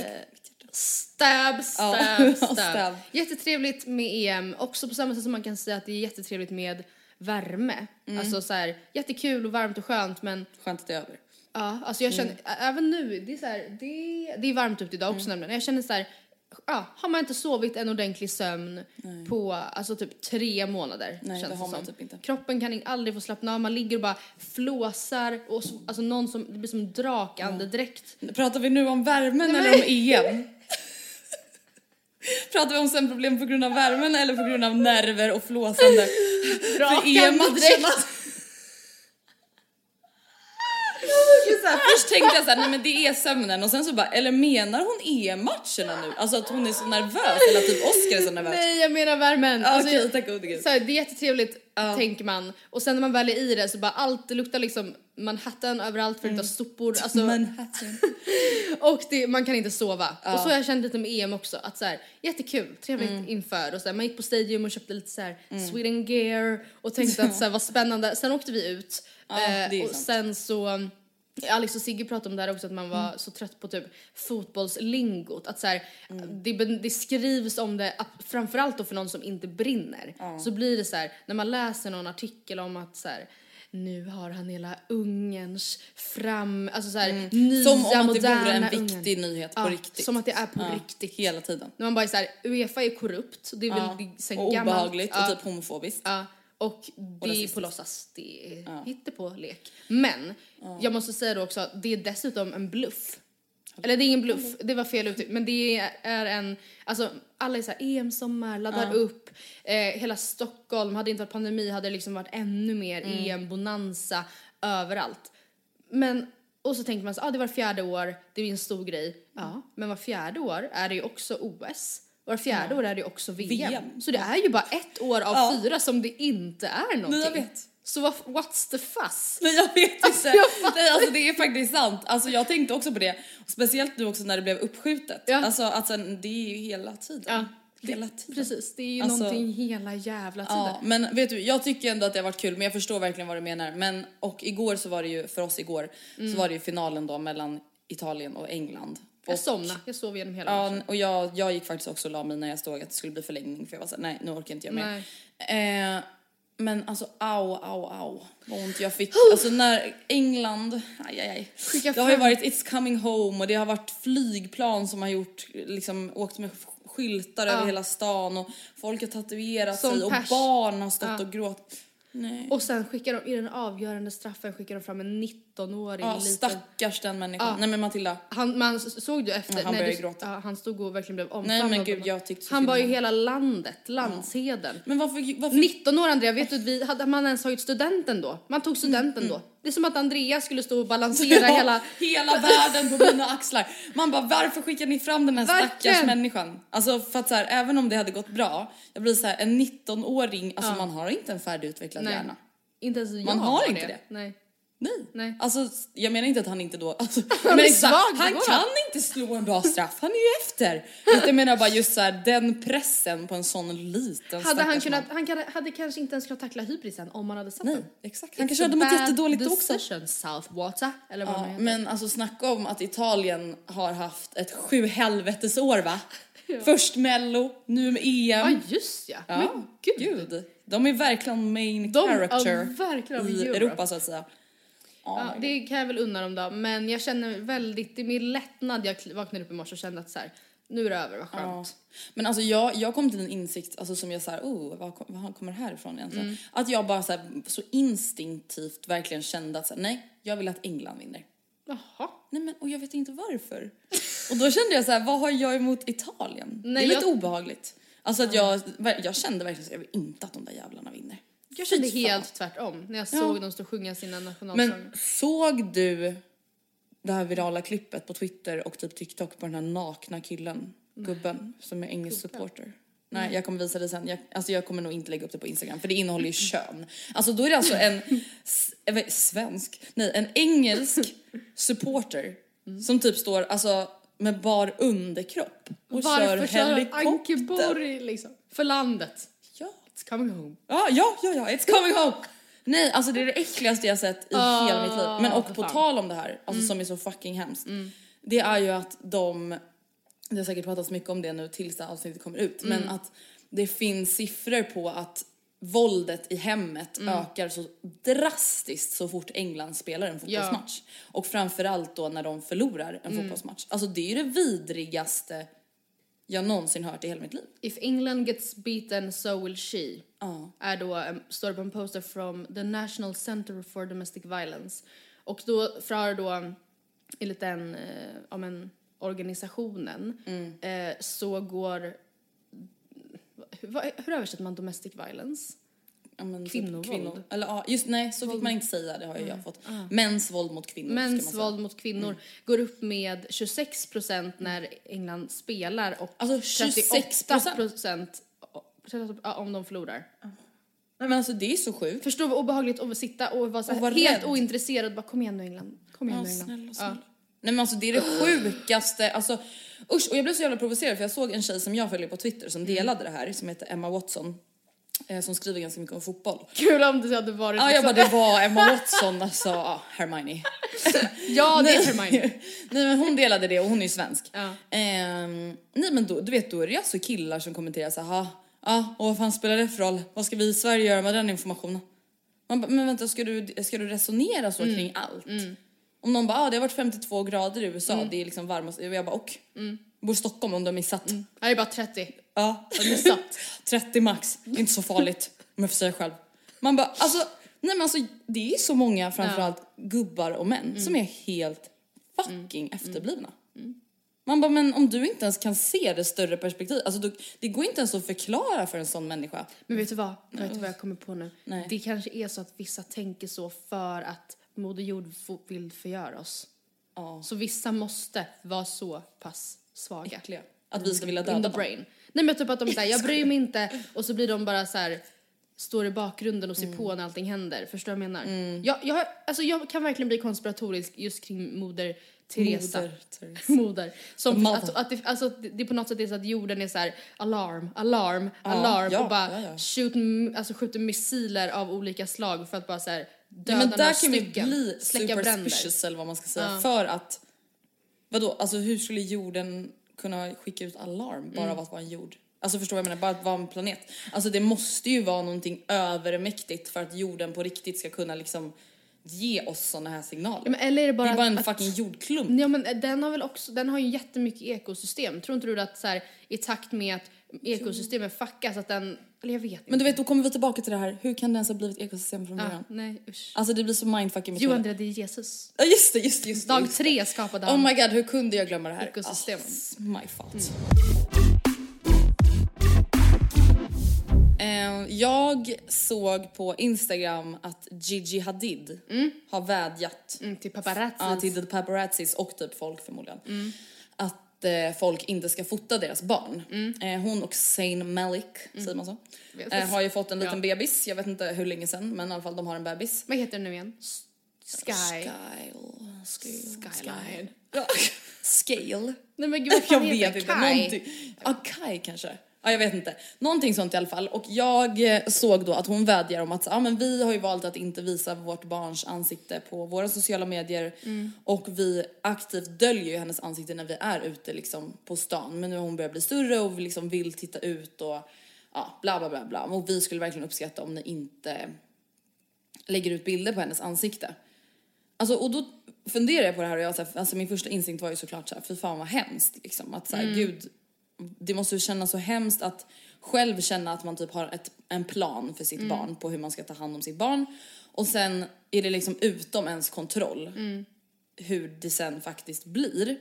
stab, stab, stab. stab. Jättetrevligt med EM, också på samma sätt som man kan säga att det är jättetrevligt med värme. Mm. Alltså så här, jättekul och varmt och skönt men Skönt att det är över. ja, alltså jag känner, Mm. även nu, det är så här, det, det är varmt ute idag också nämligen. Jag känner så här, ja, har man inte sovit en ordentlig sömn på alltså typ tre månader Nej, känns det man som. typ inte. Kroppen kan in- aldrig få slappna av, man ligger och bara flåsar och så, alltså någon som, det blir som drakandedräkt. Pratar vi nu om värmen eller om EM? Pratar vi om sömnproblem på grund av värmen eller på grund av nerver och flåsande? För Så här, Först tänkte jag såhär, nej men det är sömnen och sen så bara, eller menar hon EM-matcherna nu? Alltså att hon är så nervös eller att typ Oscar är så nervös? Nej, jag menar värmen. Ja, Alltså, Okej, tack gode gud. så här, det är jättetrevligt tänker man och sen när man väl är i det så bara allt det luktar liksom Manhattan överallt för mm. sopor. Alltså, Manhattan. och det, man kan inte sova. Och så har jag känt lite med EM också att så här, jättekul, trevligt Mm. inför och så här, man gick på Stadium och köpte lite så här Sweden gear och tänkte att så här, vad spännande. Sen åkte vi ut är och sant. sen så Alex och Sigge pratade om det här också att man Mm. var så trött på typ fotbollslingot. Att så här, Mm. det, det skrivs om det, framförallt då för någon som inte brinner. Så blir det så här, när man läser någon artikel om att så här, nu har han hela Ungerns fram, alltså så här, nya Mm. Som om att det vore en viktig nyhet på Ja, riktigt. Som att det är på Ja, riktigt. Hela tiden. När man bara är så här, Uefa är korrupt, det är väl Ja. det, sen Och gammalt. obehagligt och typ homofobiskt. Ja, och det är rasistiskt. på låtsas. Det är hittepå-lek. Men jag måste säga då också att det är dessutom en bluff. Eller det är ingen bluff, det var fel uttryck. Men det är en, alltså alla är såhär EM-sommar, laddar upp. Eh, hela Stockholm, hade inte varit pandemi hade det liksom varit ännu mer EM-bonanza överallt. Men, och så tänker man så ah, det var fjärde år, det är en stor grej. Ja, men var fjärde år är det ju också OS. Var fjärde år är det också VM. VM. Så det är ju bara ett år av Ja. fyra som det inte är någonting. jag vet. Så vad, what's the fuss? Nej jag vet inte. jag. Nej alltså det är faktiskt sant. Alltså jag tänkte också på det. Speciellt nu också när det blev uppskjutet. Ja. Alltså, alltså det är ju hela tiden. Ja, Hela tiden. Precis, det är ju Alltså- någonting hela jävla tiden. Ja, men vet du, jag tycker ändå att det har varit kul, men jag förstår verkligen vad du menar. Men, och igår så var det ju, för oss igår, så var det ju finalen då mellan Italien och England. Jag somnade, jag sov igenom hela Ja, matchen. och jag, jag gick faktiskt också och la mig när jag stod att det skulle bli förlängning för jag var såhär, nej nu orkar inte jag mer. Eh, men alltså au, au, au vad ont jag fick. Alltså när England, aj, aj, aj. Skicka Det har ju fram- varit It's coming home och det har varit flygplan som har gjort, liksom åkt med skyltar över hela stan och folk har tatuerat Som sig och pers. barn har stått Ja. och gråtit. Nej. Och sen skickar de, i den avgörande straffen skickar de fram en 19-åring Ja, liten. stackars den människan. Nej men Matilda. Han, man såg du efter? Ja, han Nej, började du, gråta. Ja, han stod och verkligen blev Nej omfamnad. men av gud jag tyckte Han var ju hela landet, landsheden. Men varför, varför 19 år Andrea, vet du vi, hade man ens tagit studenten då? Man tog studenten Mm, då. Det är som att Andreas skulle stå och balansera Ja, hela... hela världen på mina axlar. Man bara varför skickar ni fram den här Verkligen. stackars människan? Alltså för att så här, även om det hade gått bra, jag blir så här en 19-åring, alltså man har inte en färdigutvecklad Nej. hjärna. Inte ens jag Man har inte det. Nej. Nej. Nej. Alltså jag menar inte att han inte då, alltså, Han men svag, han kan inte slå en bra straff, han är ju efter. Jag menar bara just så här, den pressen på en sån liten Hade han kunnat, man. han kan, hade kanske inte ens kunnat tackla hybrisen om han hade satt Nej, den. exakt. Han It's kanske hade mått jättedåligt också. Southwater, eller vad Ja, man men alltså snacka om att Italien har haft ett sju helvetesår va? Först mello, nu med EM. Ja just ja. Ja, Men gud. De är verkligen main De- character ja, verkligen, i Europe. Europa så att säga. Ja, det kan jag väl unna dem då. Men jag känner väldigt, det är min lättnad jag vaknade upp i morse och kände att så här, nu är det över, vad skönt. Ja. Men alltså jag, jag kom till en insikt alltså som jag såhär, oh, vad, vad kommer det här ifrån egentligen? Mm. Att jag bara så, här, så instinktivt verkligen kände att så här, nej, jag vill att England vinner. Jaha. Nej men, och jag vet inte varför. och då kände jag så här, vad har jag emot Italien? Nej, det är lite jag- obehagligt. Alltså att jag, jag kände verkligen så jag vill inte att de där jävlarna vinner. Jag kände helt tvärtom när jag Ja. såg dem stå och sjunga sina nationalsånger. Men såg du det här virala klippet på Twitter och typ TikTok på den här nakna killen, gubben, som är engelsk supporter? Nej, jag kommer visa det sen. Jag, alltså jag kommer nog inte lägga upp det på Instagram för det innehåller ju kön. Alltså då är det alltså en svensk, nej en engelsk supporter som typ står alltså med bar underkropp och kör Varför kör helikopter. Ankeborg liksom? För landet. Ja. It's coming home. Ja, ja, ja, ja, it's coming home! Nej, alltså det är det äckligaste jag sett i hela mitt liv. Men och för på fan. tal om det här, alltså som är så fucking hemskt. Det är ju att de, det har säkert pratats mycket om det nu tills det avsnittet kommer ut, men att det finns siffror på att våldet i hemmet ökar så drastiskt så fort England spelar en fotbollsmatch. Och framförallt då när de förlorar en fotbollsmatch. Alltså det är ju det vidrigaste jag någonsin hört i hela mitt liv. If England gets beaten so will she. Ja. Är då, em, står på en poster from the National Center for Domestic Violence. Och då för då enligt den, eh, om en organisationen eh, så går hur, hur översätter man domestic violence? Ja, men typ Kvinnovåld. Kvinnor. Eller ja, just nej så fick man inte säga, det har ju jag fått. Mäns våld mot kvinnor Mäns våld mot kvinnor går upp med 26 procent när England spelar och Alltså, 26%? 38 procent ja, om de förlorar. Nej men alltså det är så sjukt. Förstå vad obehagligt att sitta och vara så Och vara helt rädd. ointresserad. Bara, kom igen nu England. Kom igen Ja, nu England. snälla, Ja. snälla. Nej men alltså det är det sjukaste, alltså usch och jag blev så jävla provocerad för jag såg en tjej som jag följer på Twitter som delade det här som heter Emma Watson. Eh, som skriver ganska mycket om fotboll. Kul om det hade varit Ja jag bara det var Emma Watson alltså, ja Hermione. Ja, det är Hermione. Nej men hon delade det och hon är ju svensk. Ja. Ehm, nej men då, du vet då är det alltså killar som kommenterar så här, ja och vad fan spelar det för roll? Vad ska vi i Sverige göra med den informationen? Man bara, men vänta ska du, ska du resonera så kring allt? Om någon bara, ah, det har varit 52 grader i USA, det är liksom varmast, och jag bara och? Bor i Stockholm om du har missat. Jag är bara 30. Ja, Jag missat. 30 max, inte så farligt om jag får säga själv. Man bara, alltså, nej men alltså det är så många framförallt gubbar och män som är helt fucking efterblivna. Man bara, men om du inte ens kan se det större perspektivet, alltså då, det går inte ens att förklara för en sån människa. Men vet du vad? Vet du vad jag kommer på nu? Nej. Det kanske är så att vissa tänker så för att Moder Jord vill förgöra oss. Ja. Så vissa måste vara så pass svaga. Äckliga. Att vi ska vilja döda dem. brain. Nej men typ att de är såhär, jag bryr mig inte och så blir de bara så här står i bakgrunden och ser Mm. på när allting händer. Förstår du vad jag menar? Jag, jag, alltså jag kan verkligen bli konspiratorisk just kring moder Teresa. Moder Teresa. Moder. Som att, att det, alltså, det på något sätt är så att jorden är så här alarm, alarm, alarm ja, och bara ja, ja. Shoot, alltså skjuter missiler av olika slag för att bara så här Ja, döda men där kan vi stycken, bli släcka bränder. eller vad man ska säga. För att, vadå, alltså hur skulle jorden kunna skicka ut alarm bara Mm. av att vara en jord? Alltså förstår vad jag menar? Bara att vara en planet. Alltså det måste ju vara någonting övermäktigt för att jorden på riktigt ska kunna liksom ge oss såna här signaler. Ja, eller är det bara, det är bara att- en att- fucking jordklump. Ja men den har väl också, den har ju jättemycket ekosystem. Tror inte du att så här, i takt med att ekosystemet fuckas att den, eller jag vet inte. Men du vet, då kommer vi tillbaka till det här. Hur kan det ens ha blivit ekosystem från ja, början? nej usch. Alltså det blir så mindfucking Jo Andrea, det är Jesus. Ja just det, just det, just det. Dag just det. tre skapade Oh han. my god, hur kunde jag glömma det här? Ekosystemen. Oh, my fault. Eh, jag såg på Instagram att Gigi Hadid har vädjat Mm, till paparazzi. ja, till paparazzis och typ folk förmodligen. Att eh, folk inte ska fota deras barn. Eh, hon och Zayn Malik, säger man så? Vet. Eh, har ju fått en liten Ja. bebis, jag vet inte hur länge sedan men i alla fall de har en bebis. Vad heter den nu igen? Sky. Skyle. Skyle. Skyline. Ja. Scale. Nej men gud vad Jag fan vet heter inte. Kai? Någonting. Ja, Kai kanske. Ja, jag vet inte. Någonting sånt i alla fall. Och jag eh, såg då att hon vädjar om att ja, men vi har ju valt att inte visa vårt barns ansikte på våra sociala medier och vi aktivt döljer ju hennes ansikte när vi är ute liksom på stan. Men nu har hon börjat bli större och liksom vill titta ut och ja, bla bla bla bla. Och vi skulle verkligen uppskatta om ni inte lägger ut bilder på hennes ansikte. Alltså, och då funderar jag på det här och jag, så här, alltså min första instinkt var ju såklart så här, fy fan vad hemskt liksom. Att så här, gud, det måste ju kännas så hemskt att själv känna att man typ har ett, en plan för sitt barn på hur man ska ta hand om sitt barn. Och sen är det liksom utom ens kontroll hur det sen faktiskt blir.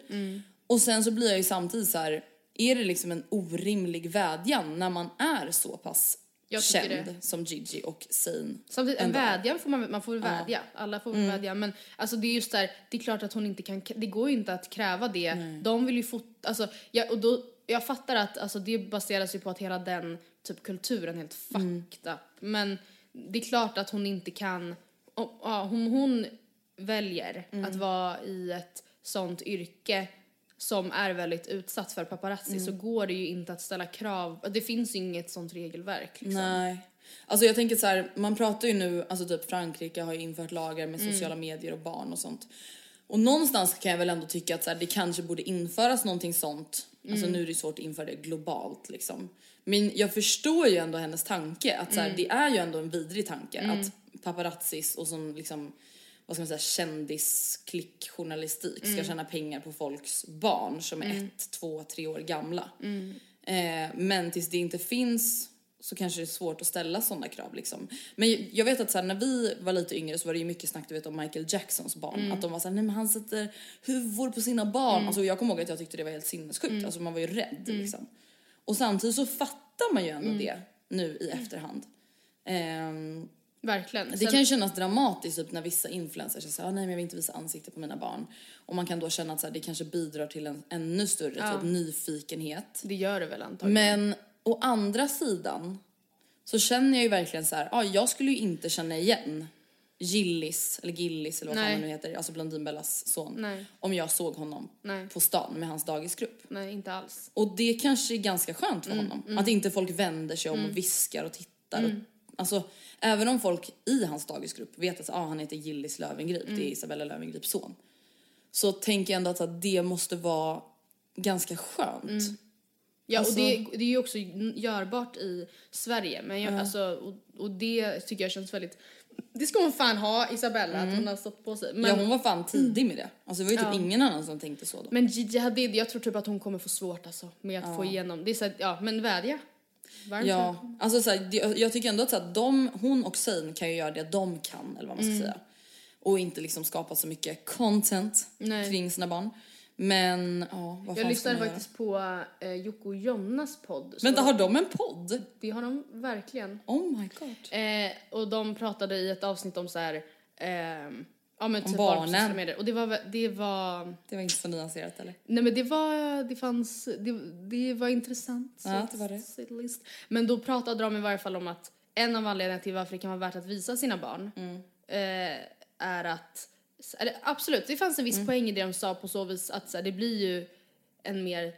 Och sen så blir jag ju samtidigt så här, är det liksom en orimlig vädjan när man är så pass känd det. som Gigi och Zayn? Samtidigt, en vädjan får man, man får vädja. Alla får väl vädja. Men alltså det är just där, det är klart att hon inte kan, det går ju inte att kräva det. De vill ju fota, alltså, jag, och då, jag fattar att alltså, det baseras ju på att hela den typ kulturen är helt fucked up. Men det är klart att hon inte kan, om, ja, om hon väljer att vara i ett sånt yrke som är väldigt utsatt för paparazzi så går det ju inte att ställa krav. Det finns ju inget sånt regelverk. Liksom. Nej. Alltså jag tänker så här, man pratar ju nu, alltså typ Frankrike har ju infört lagar med sociala medier och barn och sånt. Och någonstans kan jag väl ändå tycka att så här, det kanske borde införas någonting sånt. Alltså nu är det svårt att införa det globalt liksom. Men jag förstår ju ändå hennes tanke att så här, det är ju ändå en vidrig tanke att paparazzis och som liksom vad ska man säga, kändisklickjournalistik ska tjäna pengar på folks barn som är ett, två, tre år gamla. Eh, men tills det inte finns så kanske det är svårt att ställa sådana krav liksom. Men jag- vet att så här, när vi var lite yngre så var det ju mycket snack du vet om Michael Jacksons barn. Att de var såhär, nej men han sätter huvud på sina barn. Alltså jag kommer ihåg att jag tyckte det var helt sinnessjukt. Alltså man var ju rädd liksom. Och samtidigt så fattar man ju ändå det nu i efterhand. Ehm, Verkligen. det Sen- kan ju kännas dramatiskt typ när vissa influencers säger ah, nej men jag vill inte visa ansikte på mina barn. Och man kan då känna att så här, det kanske bidrar till en ännu större typ, nyfikenhet. Det gör det väl antagligen. Men å andra sidan så känner jag ju verkligen så här, ja jag skulle ju inte känna igen Gillis, eller Gillis eller vad Nej. han nu heter, alltså Blondinbellas son. Nej. Om jag såg honom Nej. på stan med hans dagisgrupp. Nej, inte alls. Och det kanske är ganska skönt Mm, för honom. Att inte folk vänder sig om och viskar och tittar. Och, alltså, även om folk i hans dagisgrupp vet att ah, han heter Gillis Löwengrip, det Mm. är Isabella Löwengrips son. Så tänker jag ändå att, att det måste vara ganska skönt. Ja, Alltså- och det, det är ju också görbart i Sverige. Men jag, alltså, och, och det tycker jag känns väldigt... Det ska hon fan ha, Isabella, att hon har stått på sig. Men, ja, hon var fan tidig med det. Alltså, det var ju typ Ja. ingen annan som tänkte så då. men Gigi Hadid, jag tror typ att hon kommer få svårt alltså, med att få igenom. Det är så att, ja, men vädja. Varmt Ja, alltså så här, jag tycker ändå att, så här, de, hon och Zayn kan ju göra det de kan, eller vad man ska Mm. säga. Och inte liksom skapa så mycket content Nej. kring sina barn. Men ja, vad Jag lyssnade faktiskt på eh, Jocke och Jonnas podd. så- Vänta, har de en podd? Det har de verkligen. Oh my god. Eh, och de pratade i ett avsnitt om så här, ehm, ja men typ barnen. sociala medier. Och det var, det var, Det var inte så nyanserat eller? nej men det var, det fanns, det, det var intressant. Ja, det var det. Men då pratade de i varje fall om att en av anledningarna till varför det kan vara värt att visa sina barn Mm. eh, är att, eller, absolut det fanns en Mm. viss poäng i det de sa på så vis att så här, det blir ju en mer,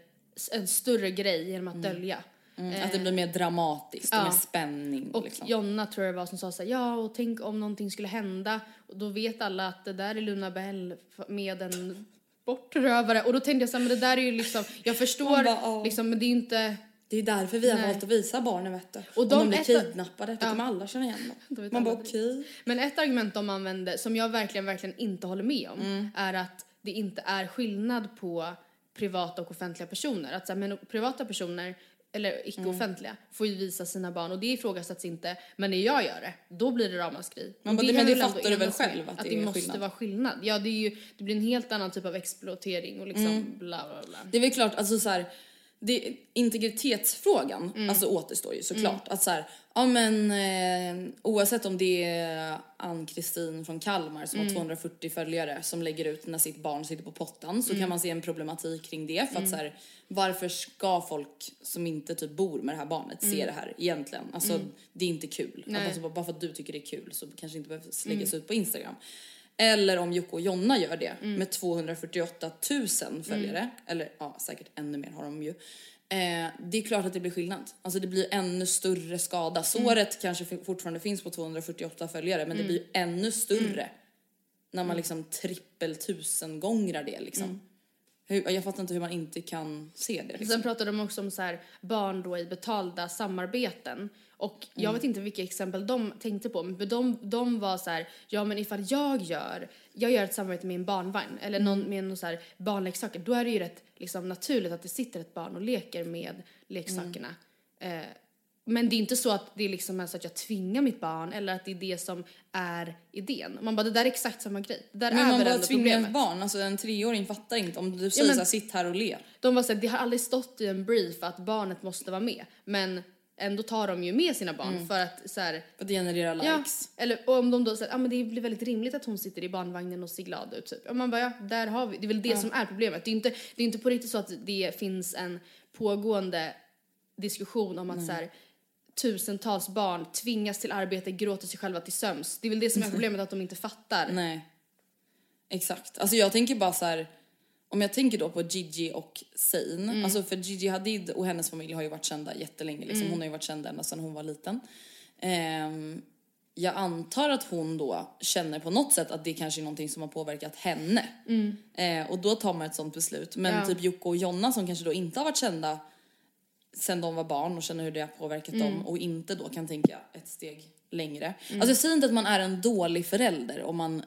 en större grej genom att dölja. Mm, att det blir mer dramatiskt ja. mer spänning. Och liksom. Jonna tror jag det var som sa så här, ja och tänk om någonting skulle hända och då vet alla att det där är Luna Bell med en bortrövare och då tänkte jag så här, men det där är ju liksom, jag förstår bara, ja. liksom men det är ju inte, Det är därför vi har Nej. valt att visa barnen vet du. Och Om de de blir kidnappade, Ja. kommer alla känna igen dem. Man bara okej. men ett argument de använde som jag verkligen, verkligen inte håller med om Mm. är att det inte är skillnad på privata och offentliga personer. Att så här, men privata personer eller icke-offentliga Mm. får ju visa sina barn och det ifrågasätts inte. Men när jag gör det, då blir det ramaskri. Man bara, men det fattar du väl själv att att det det, måste skillnad? vara skillnad. Ja, det, är ju, det blir en helt annan typ av exploatering och liksom Mm. bla bla bla. Det är väl klart, alltså så här, det, integritetsfrågan alltså återstår ju såklart. Att så här, ja men eh, oavsett om det är Ann-Kristin från Kalmar som har 240 följare som lägger ut när sitt barn sitter på pottan så kan man se en problematik kring det. För att så här, varför ska folk som inte typ bor med det här barnet se det här egentligen? Alltså det är inte kul. Alltså, bara för att du tycker det är kul så kanske det inte behöver läggas ut på Instagram. Eller om Jocke och Jonna gör det med 248 000 följare, eller ja säkert ännu mer har de ju. Eh, det är klart att det blir skillnad. Alltså det blir ännu större skada. Såret kanske f- fortfarande finns på 248 följare men det blir ännu större när man liksom trippel tusen gångrar det liksom. Hur, jag fattar inte hur man inte kan se det. Liksom. Sen pratade de också om så här, barn då i betalda samarbeten. Och jag Mm. vet inte vilka exempel de tänkte på, men de, de var så här, ja men ifall jag gör, jag gör ett samarbete med en barnvagn eller någon Mm. med någon så här barnleksaker, då är det ju rätt liksom, naturligt att det sitter ett barn och leker med leksakerna. Mm. Eh, men det är inte så att det liksom är så att jag tvingar mitt barn eller att det är det som är idén. Man bara, det där är exakt samma grej. Det där Men är man bara tvingar ett barn, alltså en treåring fattar inte om du säger men- såhär sitt här och le. De var såhär, det har aldrig stått i en brief att barnet måste vara med. Men ändå tar de ju med sina barn för att såhär, För att det genererar ja. likes. Eller och om de då säger, ja ah, men det blir väldigt rimligt att hon sitter i barnvagnen och ser glad ut typ. Och man bara, ja där har vi, det är väl det som är problemet. Det är inte, det är inte på riktigt så att det finns en pågående diskussion om att så här, tusentals barn tvingas till arbete, gråter sig själva till sömns. Det är väl det som är problemet, att de inte fattar. Nej. Exakt. Alltså jag tänker bara så här. Om jag tänker då på Gigi och Zayn. Mm. Alltså för Gigi Hadid och hennes familj har ju varit kända jättelänge. Liksom. Mm. Hon har ju varit känd ända sedan hon var liten. Ehm, jag antar att hon då känner på något sätt att det kanske är någonting som har påverkat henne. Eh, och då tar man ett sånt beslut. Men Mm. Ja. typ Jocke och Jonna som kanske då inte har varit kända sen de var barn och känner hur det har påverkat Mm. dem och inte då kan tänka ett steg längre. Alltså jag säger inte att man är en dålig förälder om man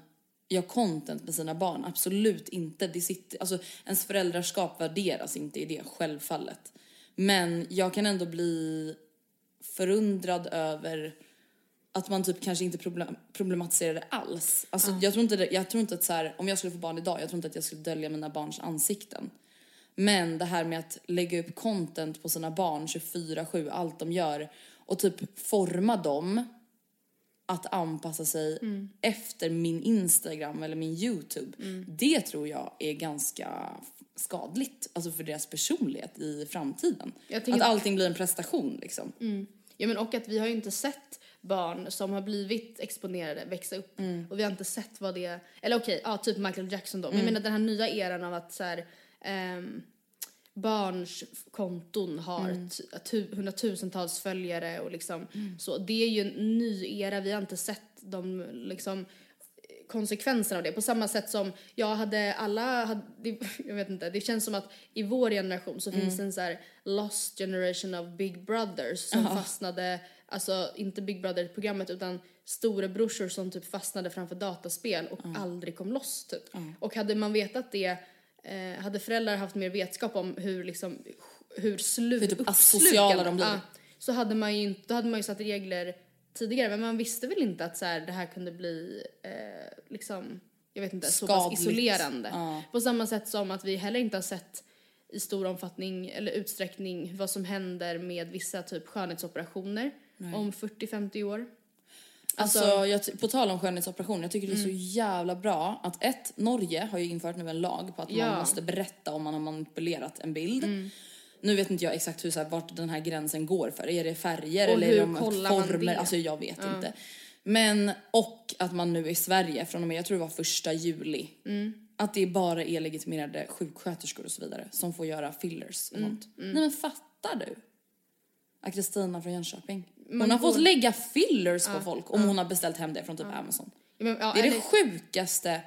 gör content med sina barn, absolut inte. Det sitter, alltså, ens föräldraskap värderas inte i det, självfallet. Men jag kan ändå bli förundrad över att man typ kanske inte problem, problematiserar det alls. Alltså jag tror inte, det, jag tror inte att så här, om jag skulle få barn idag, jag tror inte att jag skulle dölja mina barns ansikten. Men det här med att lägga upp content på sina barn 24-7, allt de gör och typ forma dem att anpassa sig efter min Instagram eller min YouTube. Det tror jag är ganska skadligt, alltså för deras personlighet i framtiden. Att allting blir en prestation liksom. Ja men och att vi har ju inte sett barn som har blivit exponerade växa upp och vi har inte sett vad det, eller okej, ja typ Michael Jackson då. Men jag menar den här nya eran av att så här, ehm, barns konton har tu- hundratusentals följare och liksom så. Det är ju en ny era, vi har inte sett de liksom konsekvenserna av det. På samma sätt som jag hade alla, hade, jag vet inte, det känns som att i vår generation så finns en så här lost generation of big brothers som fastnade, alltså inte Big Brother-programmet utan storebrorsor som typ fastnade framför dataspel och aldrig kom loss typ. Och hade man vetat det, eh, hade föräldrar haft mer vetskap om hur liksom, hur slu, Hur typ asociala de blir. Ja, så hade man ju inte, då hade man ju satt regler tidigare men man visste väl inte att så här, det här kunde bli eh, liksom, jag vet inte, så pass isolerande. Ja. På samma sätt som att vi heller inte har sett i stor omfattning eller utsträckning vad som händer med vissa typ skönhetsoperationer om 40-50 år. Alltså, Alltså- jag, på tal om skönhetsoperation, jag tycker det är så jävla bra att ett, Norge har ju infört nu en lag på att man Ja. måste berätta om man har manipulerat en bild. Nu vet inte jag exakt hur, så här, vart den här gränsen går för. Är det färger Och eller är det man former? det? Alltså jag vet inte. Men, och att man nu i Sverige från och med, jag tror det var första juli, Mm. att det bara är legitimerade sjuksköterskor och så vidare som får göra fillers och Mm. sånt. Nej men fattar du? Ja, Kristina från Jönköping. Hon har fått lägga fillers på folk om hon har beställt hem det från typ Amazon. Men, ja, Det är det eller- sjukaste.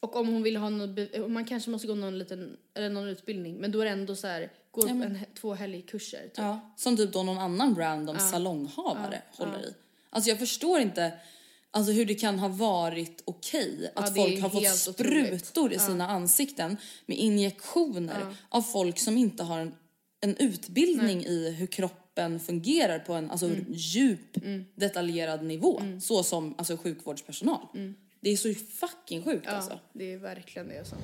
Och om hon vill ha någon, be- man kanske måste gå någon liten, eller någon utbildning, men då är det ändå så här, gå en, he- två helgkurser. Typ. Ja, som typ då någon annan random salonghavare håller i. Alltså jag förstår inte alltså hur det kan ha varit okej att det är folk har fått sprutor i sina ansikten med injektioner av folk som inte har en, en utbildning i hur kroppen fungerar på en alltså, Mm. djup detaljerad nivå. Så som alltså, sjukvårdspersonal. Det är så fucking sjukt Mm. Ja, alltså. det är verkligen det. Alltså.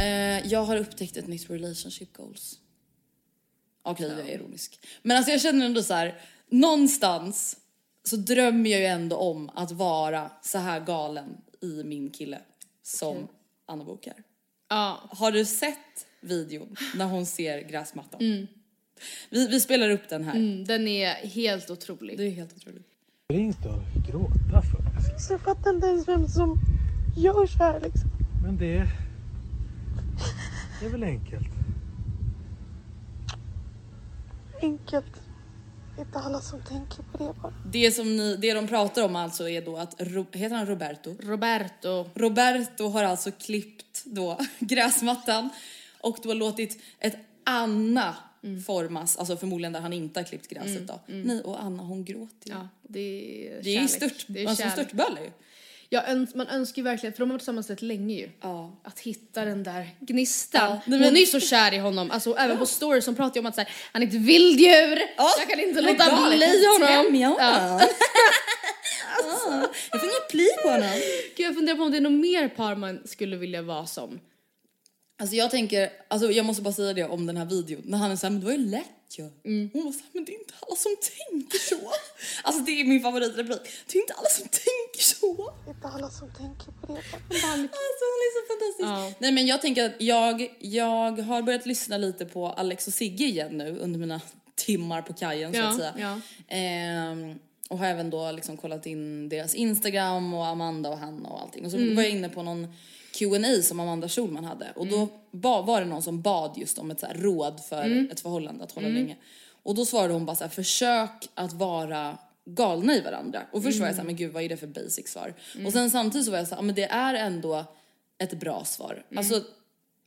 Eh, jag har upptäckt ett nytt relationship goals. Okej, jag är ironisk. Men alltså jag känner ändå så här, någonstans så drömmer jag ju ändå om att vara så här galen i min kille som Anna Bok är. Ja. Har du sett videon när hon ser gräsmattan? Vi, vi spelar upp den här. Mm, den är helt otrolig. Det är helt otroligt. Det är inget att gråta för. Så jag fattar inte ens vem som gör så här liksom. Men det, det är väl enkelt. Enkelt. Det är inte alla som tänker på det bara. Det som ni, det de pratar om alltså är då att, Ro, heter han Roberto? Roberto. Roberto har alltså klippt då gräsmattan och då låtit ett Anna formas, alltså förmodligen där han inte har klippt gräset då. Nej, och Anna hon gråter ju. Ja, det är Det är ju kärlek. stört, Det är alltså kärlek. störtbölle ju. Ja, öns- man önskar ju verkligen, för de har varit tillsammans rätt länge ju. Ja. Att hitta den där gnistan. Ja, nej, Hon men- är ju så kär i honom, alltså även på stories som pratar ju om att så här, han är ett vilddjur. Jag kan inte låta bli jag honom. Ja. Alltså, jag får inget pli på honom. Gud, jag funderar på om det är något mer par man skulle vilja vara som. Alltså jag tänker, alltså jag måste bara säga det om den här videon. När han är såhär, men det var ju lätt ju. Hon var såhär, men det är inte alla som tänker så. alltså det är min favoritreplik. Det är inte alla som tänker så. Det är inte alla som tänker på det. Alltså hon är så fantastisk. Ja. Nej men jag tänker att jag, jag har börjat lyssna lite på Alex och Sigge igen nu under mina timmar på kajen så Ja, att säga. ja. Ehm, och har även då liksom kollat in deras Instagram och Amanda och Hanna och allting. Och så Mm. var jag inne på någon Q&A som Amanda Schulman hade och då Mm. ba, var det någon som bad just om ett så råd för Mm. ett förhållande att hålla länge. Och då svarade hon bara så här, försök att vara galna i varandra. Och först var jag så här, men gud vad är det för basic svar? Och sen samtidigt så var jag så här, men det är ändå ett bra svar. Alltså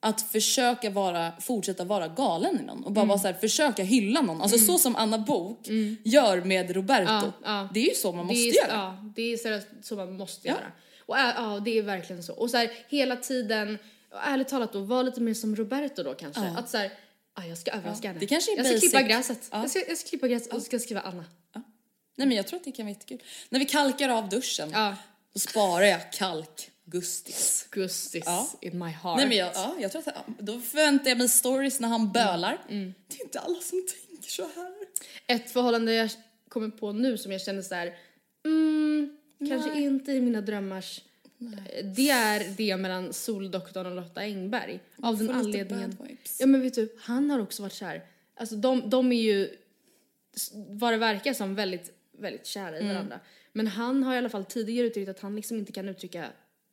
att försöka vara, fortsätta vara galen i någon och bara vara så här, försöka hylla någon. Alltså så som Anna Bok gör med Roberto. Ja, ja. Det är ju så man måste är, göra. Ja, det är så man måste Ja. göra. Och ja, det är verkligen så. Och så här, hela tiden, ärligt talat då, var lite mer som Roberto då kanske. Att så här, ah, jag ska överraska henne. det kanske är jag ska basic. klippa gräset. Ja. Jag, ska, jag ska klippa gräset och ska skriva Anna. Nej men jag tror att det kan vara jättekul. När vi kalkar av duschen, Ja. då sparar jag kalk Gustis. Gustis Ja. in my heart. Nej men jag, ja, jag tror att då förväntar jag mig stories när han bölar. Mm. Det är inte alla som tänker så här. Ett förhållande jag kommer på nu som jag känner så här, mm, kanske inte i mina drömmars eh, det är det mellan Soldoktorn och Lotta Engberg. Av den anledningen. Ja men vet du, han har också varit kär. Alltså de, de är ju, vad det verkar som, väldigt, väldigt kära Mm. i varandra. Men han har i alla fall tidigare uttryckt att han liksom inte kan uttrycka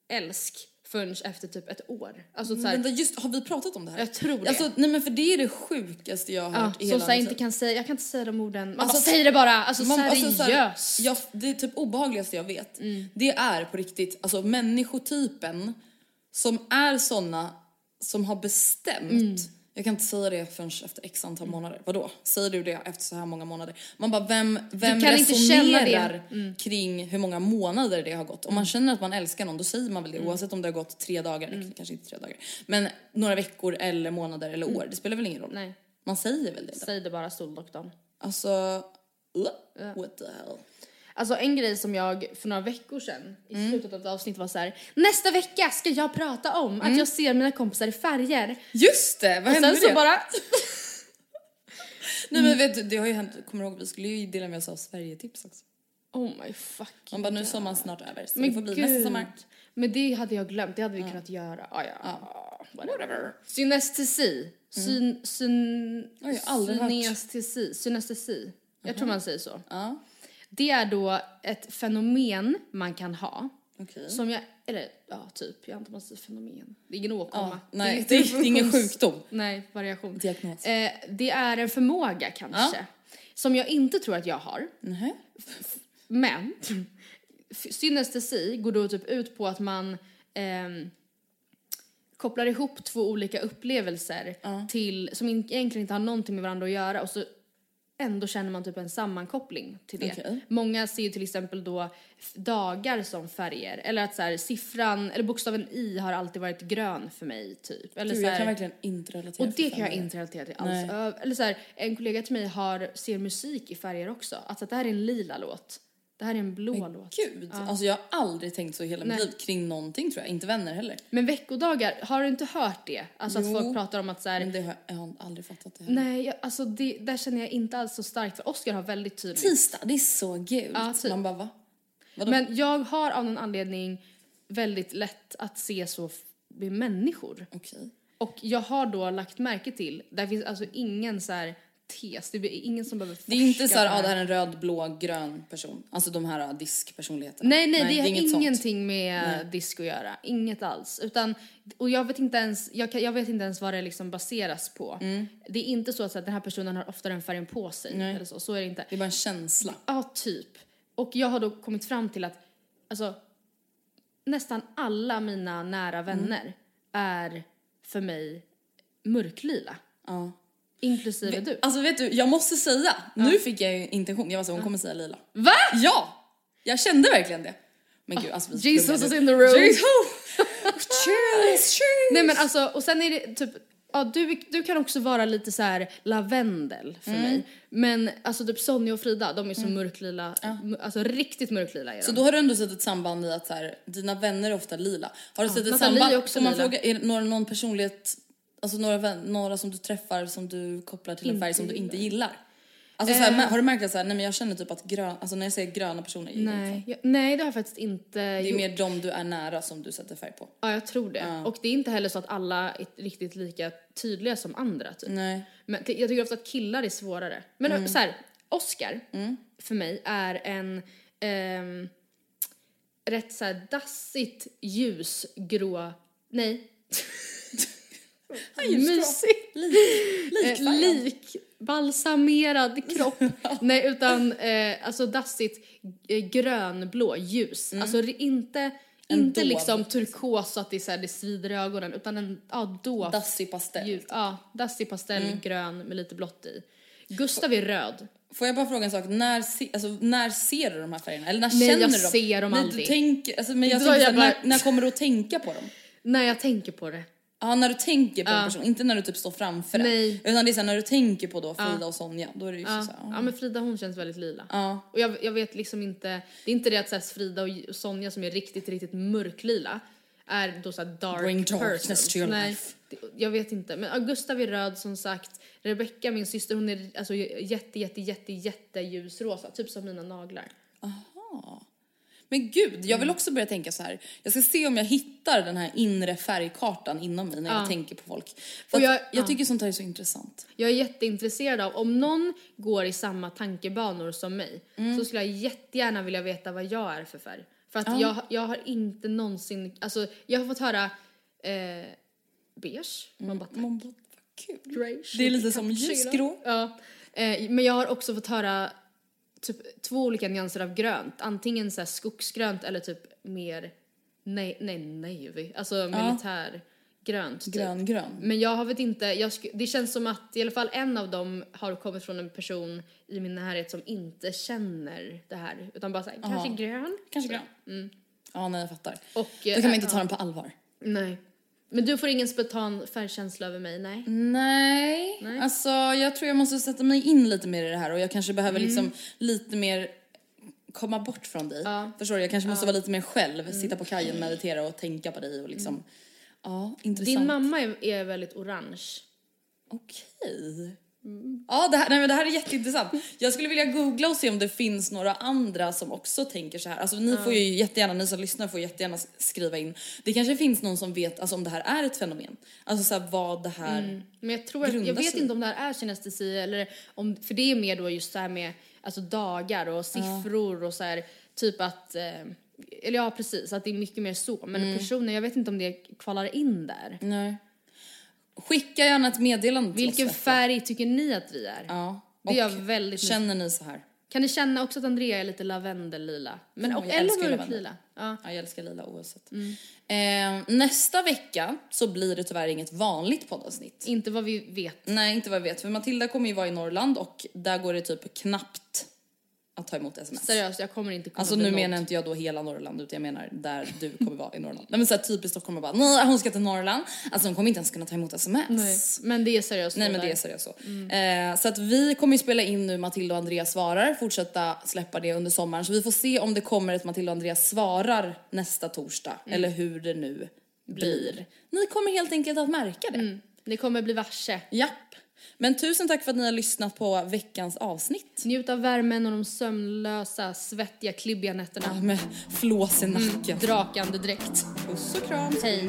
älsk förrän efter typ ett år. Alltså så här, Vänta, just, har vi pratat om det här? Jag tror det. Alltså, nej men för det är det sjukaste jag har ja, hört i hela så här mitt inte kan säga, jag kan inte säga de orden. Man Alltså, bara säger det bara, alltså Man- alltså, så här, seriöst. ja, det är typ obehagligaste jag vet. Mm. Det är på riktigt, alltså människotypen som är såna som har bestämt. Mm. Jag kan inte säga det förrän efter x antal månader. Vadå? Säger du det efter så här många månader? Man bara, vem, vem det. Mm. resonerar kring hur många månader det har gått? Om man känner att man älskar någon, då säger man väl Mm. det oavsett om det har gått tre dagar, eller kanske inte tre dagar. Men några veckor eller månader eller år, det spelar väl ingen roll? Mm. Nej. Man säger väl det? Då? Säg det bara Soldoktorn. Alltså, uh, what the hell? Alltså en grej som jag för några veckor sedan i Mm. slutet av ett avsnitt var så här: nästa vecka ska jag prata om att jag ser mina kompisar i färger. Just det, vad Och hände sen med så det? bara, Nej men vet du, det har ju hänt, kommer du ihåg, vi skulle ju dela med oss av Sverigetips också. oh my fucking Man bara, nu är sommaren snart över så det får bli nästa sommar. Men det hade jag glömt, det hade vi kunnat göra. Ah, ja. Whatever. Synestesi. Syn, syn, Oj, jag har aldrig hört. synestesi. Synestesi. Jag tror man säger så. Ja, Det är då ett fenomen man kan ha. okej. Som jag, eller ja typ, jag antar man säger fenomen. Det är ingen åkomma. Ja, nej, det en är ingen sjukdom. Nej, variation. Diagnos. Eh, det är en förmåga kanske. Som jag inte tror att jag har. Nähä. Men synestesi går då typ ut på att man ehm, kopplar ihop två olika upplevelser till, som egentligen inte har någonting med varandra att göra och så ändå känner man typ en sammankoppling till det. Okej. Många ser ju till exempel då dagar som färger eller att så här, siffran eller bokstaven i har alltid varit grön för mig typ. Eller Gud, så jag här, kan verkligen inte relatera och för det kan jag inte relatera till alls. Nej. Eller så här, en kollega till mig har, ser musik i färger också. Alltså att det här är en lila låt. Det här är en blå låt. Gud, alltså jag har aldrig tänkt så i hela mitt liv kring någonting tror jag. Inte vänner heller. Men veckodagar, har du inte hört det? Alltså Jo. att folk pratar om att så här, Men det har jag har aldrig fattat det heller. Nej, jag, alltså det, där känner jag inte alls så starkt för Oscar har väldigt tydligt. Tisdag, det är så gult. Ja, typ. Man bara va? Vadå? Men jag har av någon anledning väldigt lätt att se så med människor. Okej. Och jag har då lagt märke till, där finns alltså ingen så här tes, det är ingen som behöver forska Det är inte så här, ah, det här är en röd, blå, grön person. Alltså de här ah, diskpersonligheterna. Nej, nej, det har inget sånt. ingenting med disco att göra. Inget alls. Utan, och jag vet inte ens, jag, kan, jag vet inte ens vad det liksom baseras på. Mm. Det är inte så att, så att den här personen har oftare en färgen på sig. Eller så. så är det inte. Det är bara en känsla. Ja, typ. Och jag har då kommit fram till att alltså, nästan alla mina nära vänner är för mig mörklila. Ja. Inklusive du. Alltså vet du, jag måste säga, nu fick jag ju intention. Jag var så, hon kommer säga lila. Va? Ja! Jag kände verkligen det. Men gud, alltså Jesus is in the room. Jesus! Cheers, cheers! Nej men alltså, och sen är det typ, ja du, du kan också vara lite så här lavendel för Mm. mig. Men alltså typ Sonja och Frida, de är så mörklila, m- alltså riktigt mörklila är de. Så då har du ändå sett ett samband i att så här, dina vänner är ofta lila. Har du sett ett Nathalie samband? är också Får man lila. fråga, är det någon personlighet, alltså några, vän, några som du träffar som du kopplar till en färg som du inte gillar? Alltså så här, men- har du märkt att så här, nej men jag känner typ att grön, alltså när jag säger gröna personer, jag. Nej, jag, nej det har jag faktiskt inte det är gjort. mer de du är nära som du sätter färg på. Ja jag tror det. Och det är inte heller så att alla är riktigt lika tydliga som andra typ. Nej. Men jag tycker ofta att killar är svårare. Men Mm. så här, Oscar för mig är en ehm, rätt så här dassigt ljusgrå, nej. Mysigt. Lik, Eh, lik, balsamerad kropp. Nej, utan eh, alltså dassigt eh, grönblå ljus. Alltså ri- inte, inte dov. liksom turkos så att det, är så här, det svider i ögonen utan en ja, dov. Dassig pastell. ljus. Ja, dassig pastell, grön med lite blått i. Gustav är röd. Får jag bara fråga en sak, när, se, alltså, när ser du de här färgerna? Eller när Nej, känner jag du dem? ser dem Nej, aldrig. Du tänker, alltså, men jag jag bara- när, när kommer du att tänka på dem? När jag tänker på det. Ja, när du tänker på en person, inte när du typ står framför den. Nej. Utan det är så här, när du tänker på då Frida och Sonja, då är det ju så här, ja men Frida hon känns väldigt lila. Ja. Och jag, jag vet liksom inte, det är inte det att så här, Frida och Sonja som är riktigt, riktigt mörklila är då så här dark Bring darkness to your Nej, life. det- jag vet inte. Men ja, Gustav är röd som sagt. Rebecca, min syster, hon är alltså jätte, jätte, jätte, jätte ljusrosa. Typ som mina naglar. Men gud, jag Mm. vill också börja tänka så här. Jag ska se om jag hittar den här inre färgkartan inom mig när jag tänker på folk. För jag, jag- jag ja. tycker sånt här är så intressant. Jag är jätteintresserad av, om någon går i samma tankebanor som mig Mm. så skulle jag jättegärna vilja veta vad jag är för färg. För att jag, jag har inte någonsin, alltså jag har fått höra eh, beige, man bara Man bara, kul. Det är lite som ljusgrå. Ja. Eh, men jag har också fått höra typ två olika nyanser av grönt. Antingen så här skogsgrönt eller typ mer nej, nej, navy. Alltså militärgrönt. Typ. Grön, grön. Men jag har vet inte, jag det känns som att i alla fall en av dem har kommit från en person i min närhet som inte känner det här. Utan bara såhär, kanske grön? Kanske grön. Ja, nej jag fattar. Och, Då kan man inte eh, ta den på allvar. Nej. Men du får ingen spontan färgkänsla över mig, nej? Nej. alltså jag tror jag måste sätta mig in lite mer i det här och jag kanske behöver Mm. liksom lite mer komma bort från dig. Förstår du? Jag kanske måste vara lite mer själv, Mm. sitta på kajen, meditera och tänka på dig och liksom, ja, intressant. Din mamma är, är väldigt orange. Okej. Ja, det här, nej, men det här är jätteintressant. Jag skulle vilja googla och se om det finns några andra som också tänker så här. Alltså ni får ju jättegärna, ni som lyssnar får jättegärna skriva in. Det kanske finns någon som vet alltså, om det här är ett fenomen. Alltså så här, vad det här Men jag tror att, jag vet sig. inte om det här är synestesi eller om, för det är mer då just det här med alltså dagar och siffror och så här, typ att, eh, eller ja precis, att det är mycket mer så. Men Mm. personer, jag vet inte om det kvalar in där. Nej. Skicka gärna ett meddelande till Vilken oss. vet färg tycker ni att vi är? Ja. Det är jag väldigt Känner ni så här? Kan ni känna också att Andrea är lite lavendellila? Men, Ja, och, jag eller älskar ju mörklila? Ja. Ja, jag älskar lila oavsett. Eh, nästa vecka så blir det tyvärr inget vanligt poddavsnitt. Inte vad vi vet. Nej, inte vad jag vet. För Matilda kommer ju vara i Norrland och där går det typ knappt att ta emot sms. Seriöst, jag kommer inte kunna Alltså nu menar inte jag då hela Norrland utan jag menar där du kommer vara i Norrland. Nej men såhär typiskt Stockholm bara nej hon ska till Norrland. Alltså hon kommer inte ens kunna ta emot sms. Nej, men det är seriöst Nej men det är seriöst så. Eh, så att vi kommer ju spela in nu Matilda och Andreas svarar, fortsätta släppa det under sommaren. Så vi får se om det kommer ett Matilda och Andreas svarar nästa torsdag eller hur det nu blir. Ni kommer helt enkelt att märka det. Ni kommer bli varse. Japp. Men tusen tack för att ni har lyssnat på veckans avsnitt. Njut av värmen och de sömnlösa, svettiga, klibbiga nätterna. Ja, med flås i nacken. Drakande dräkt. Puss och kram. Hej.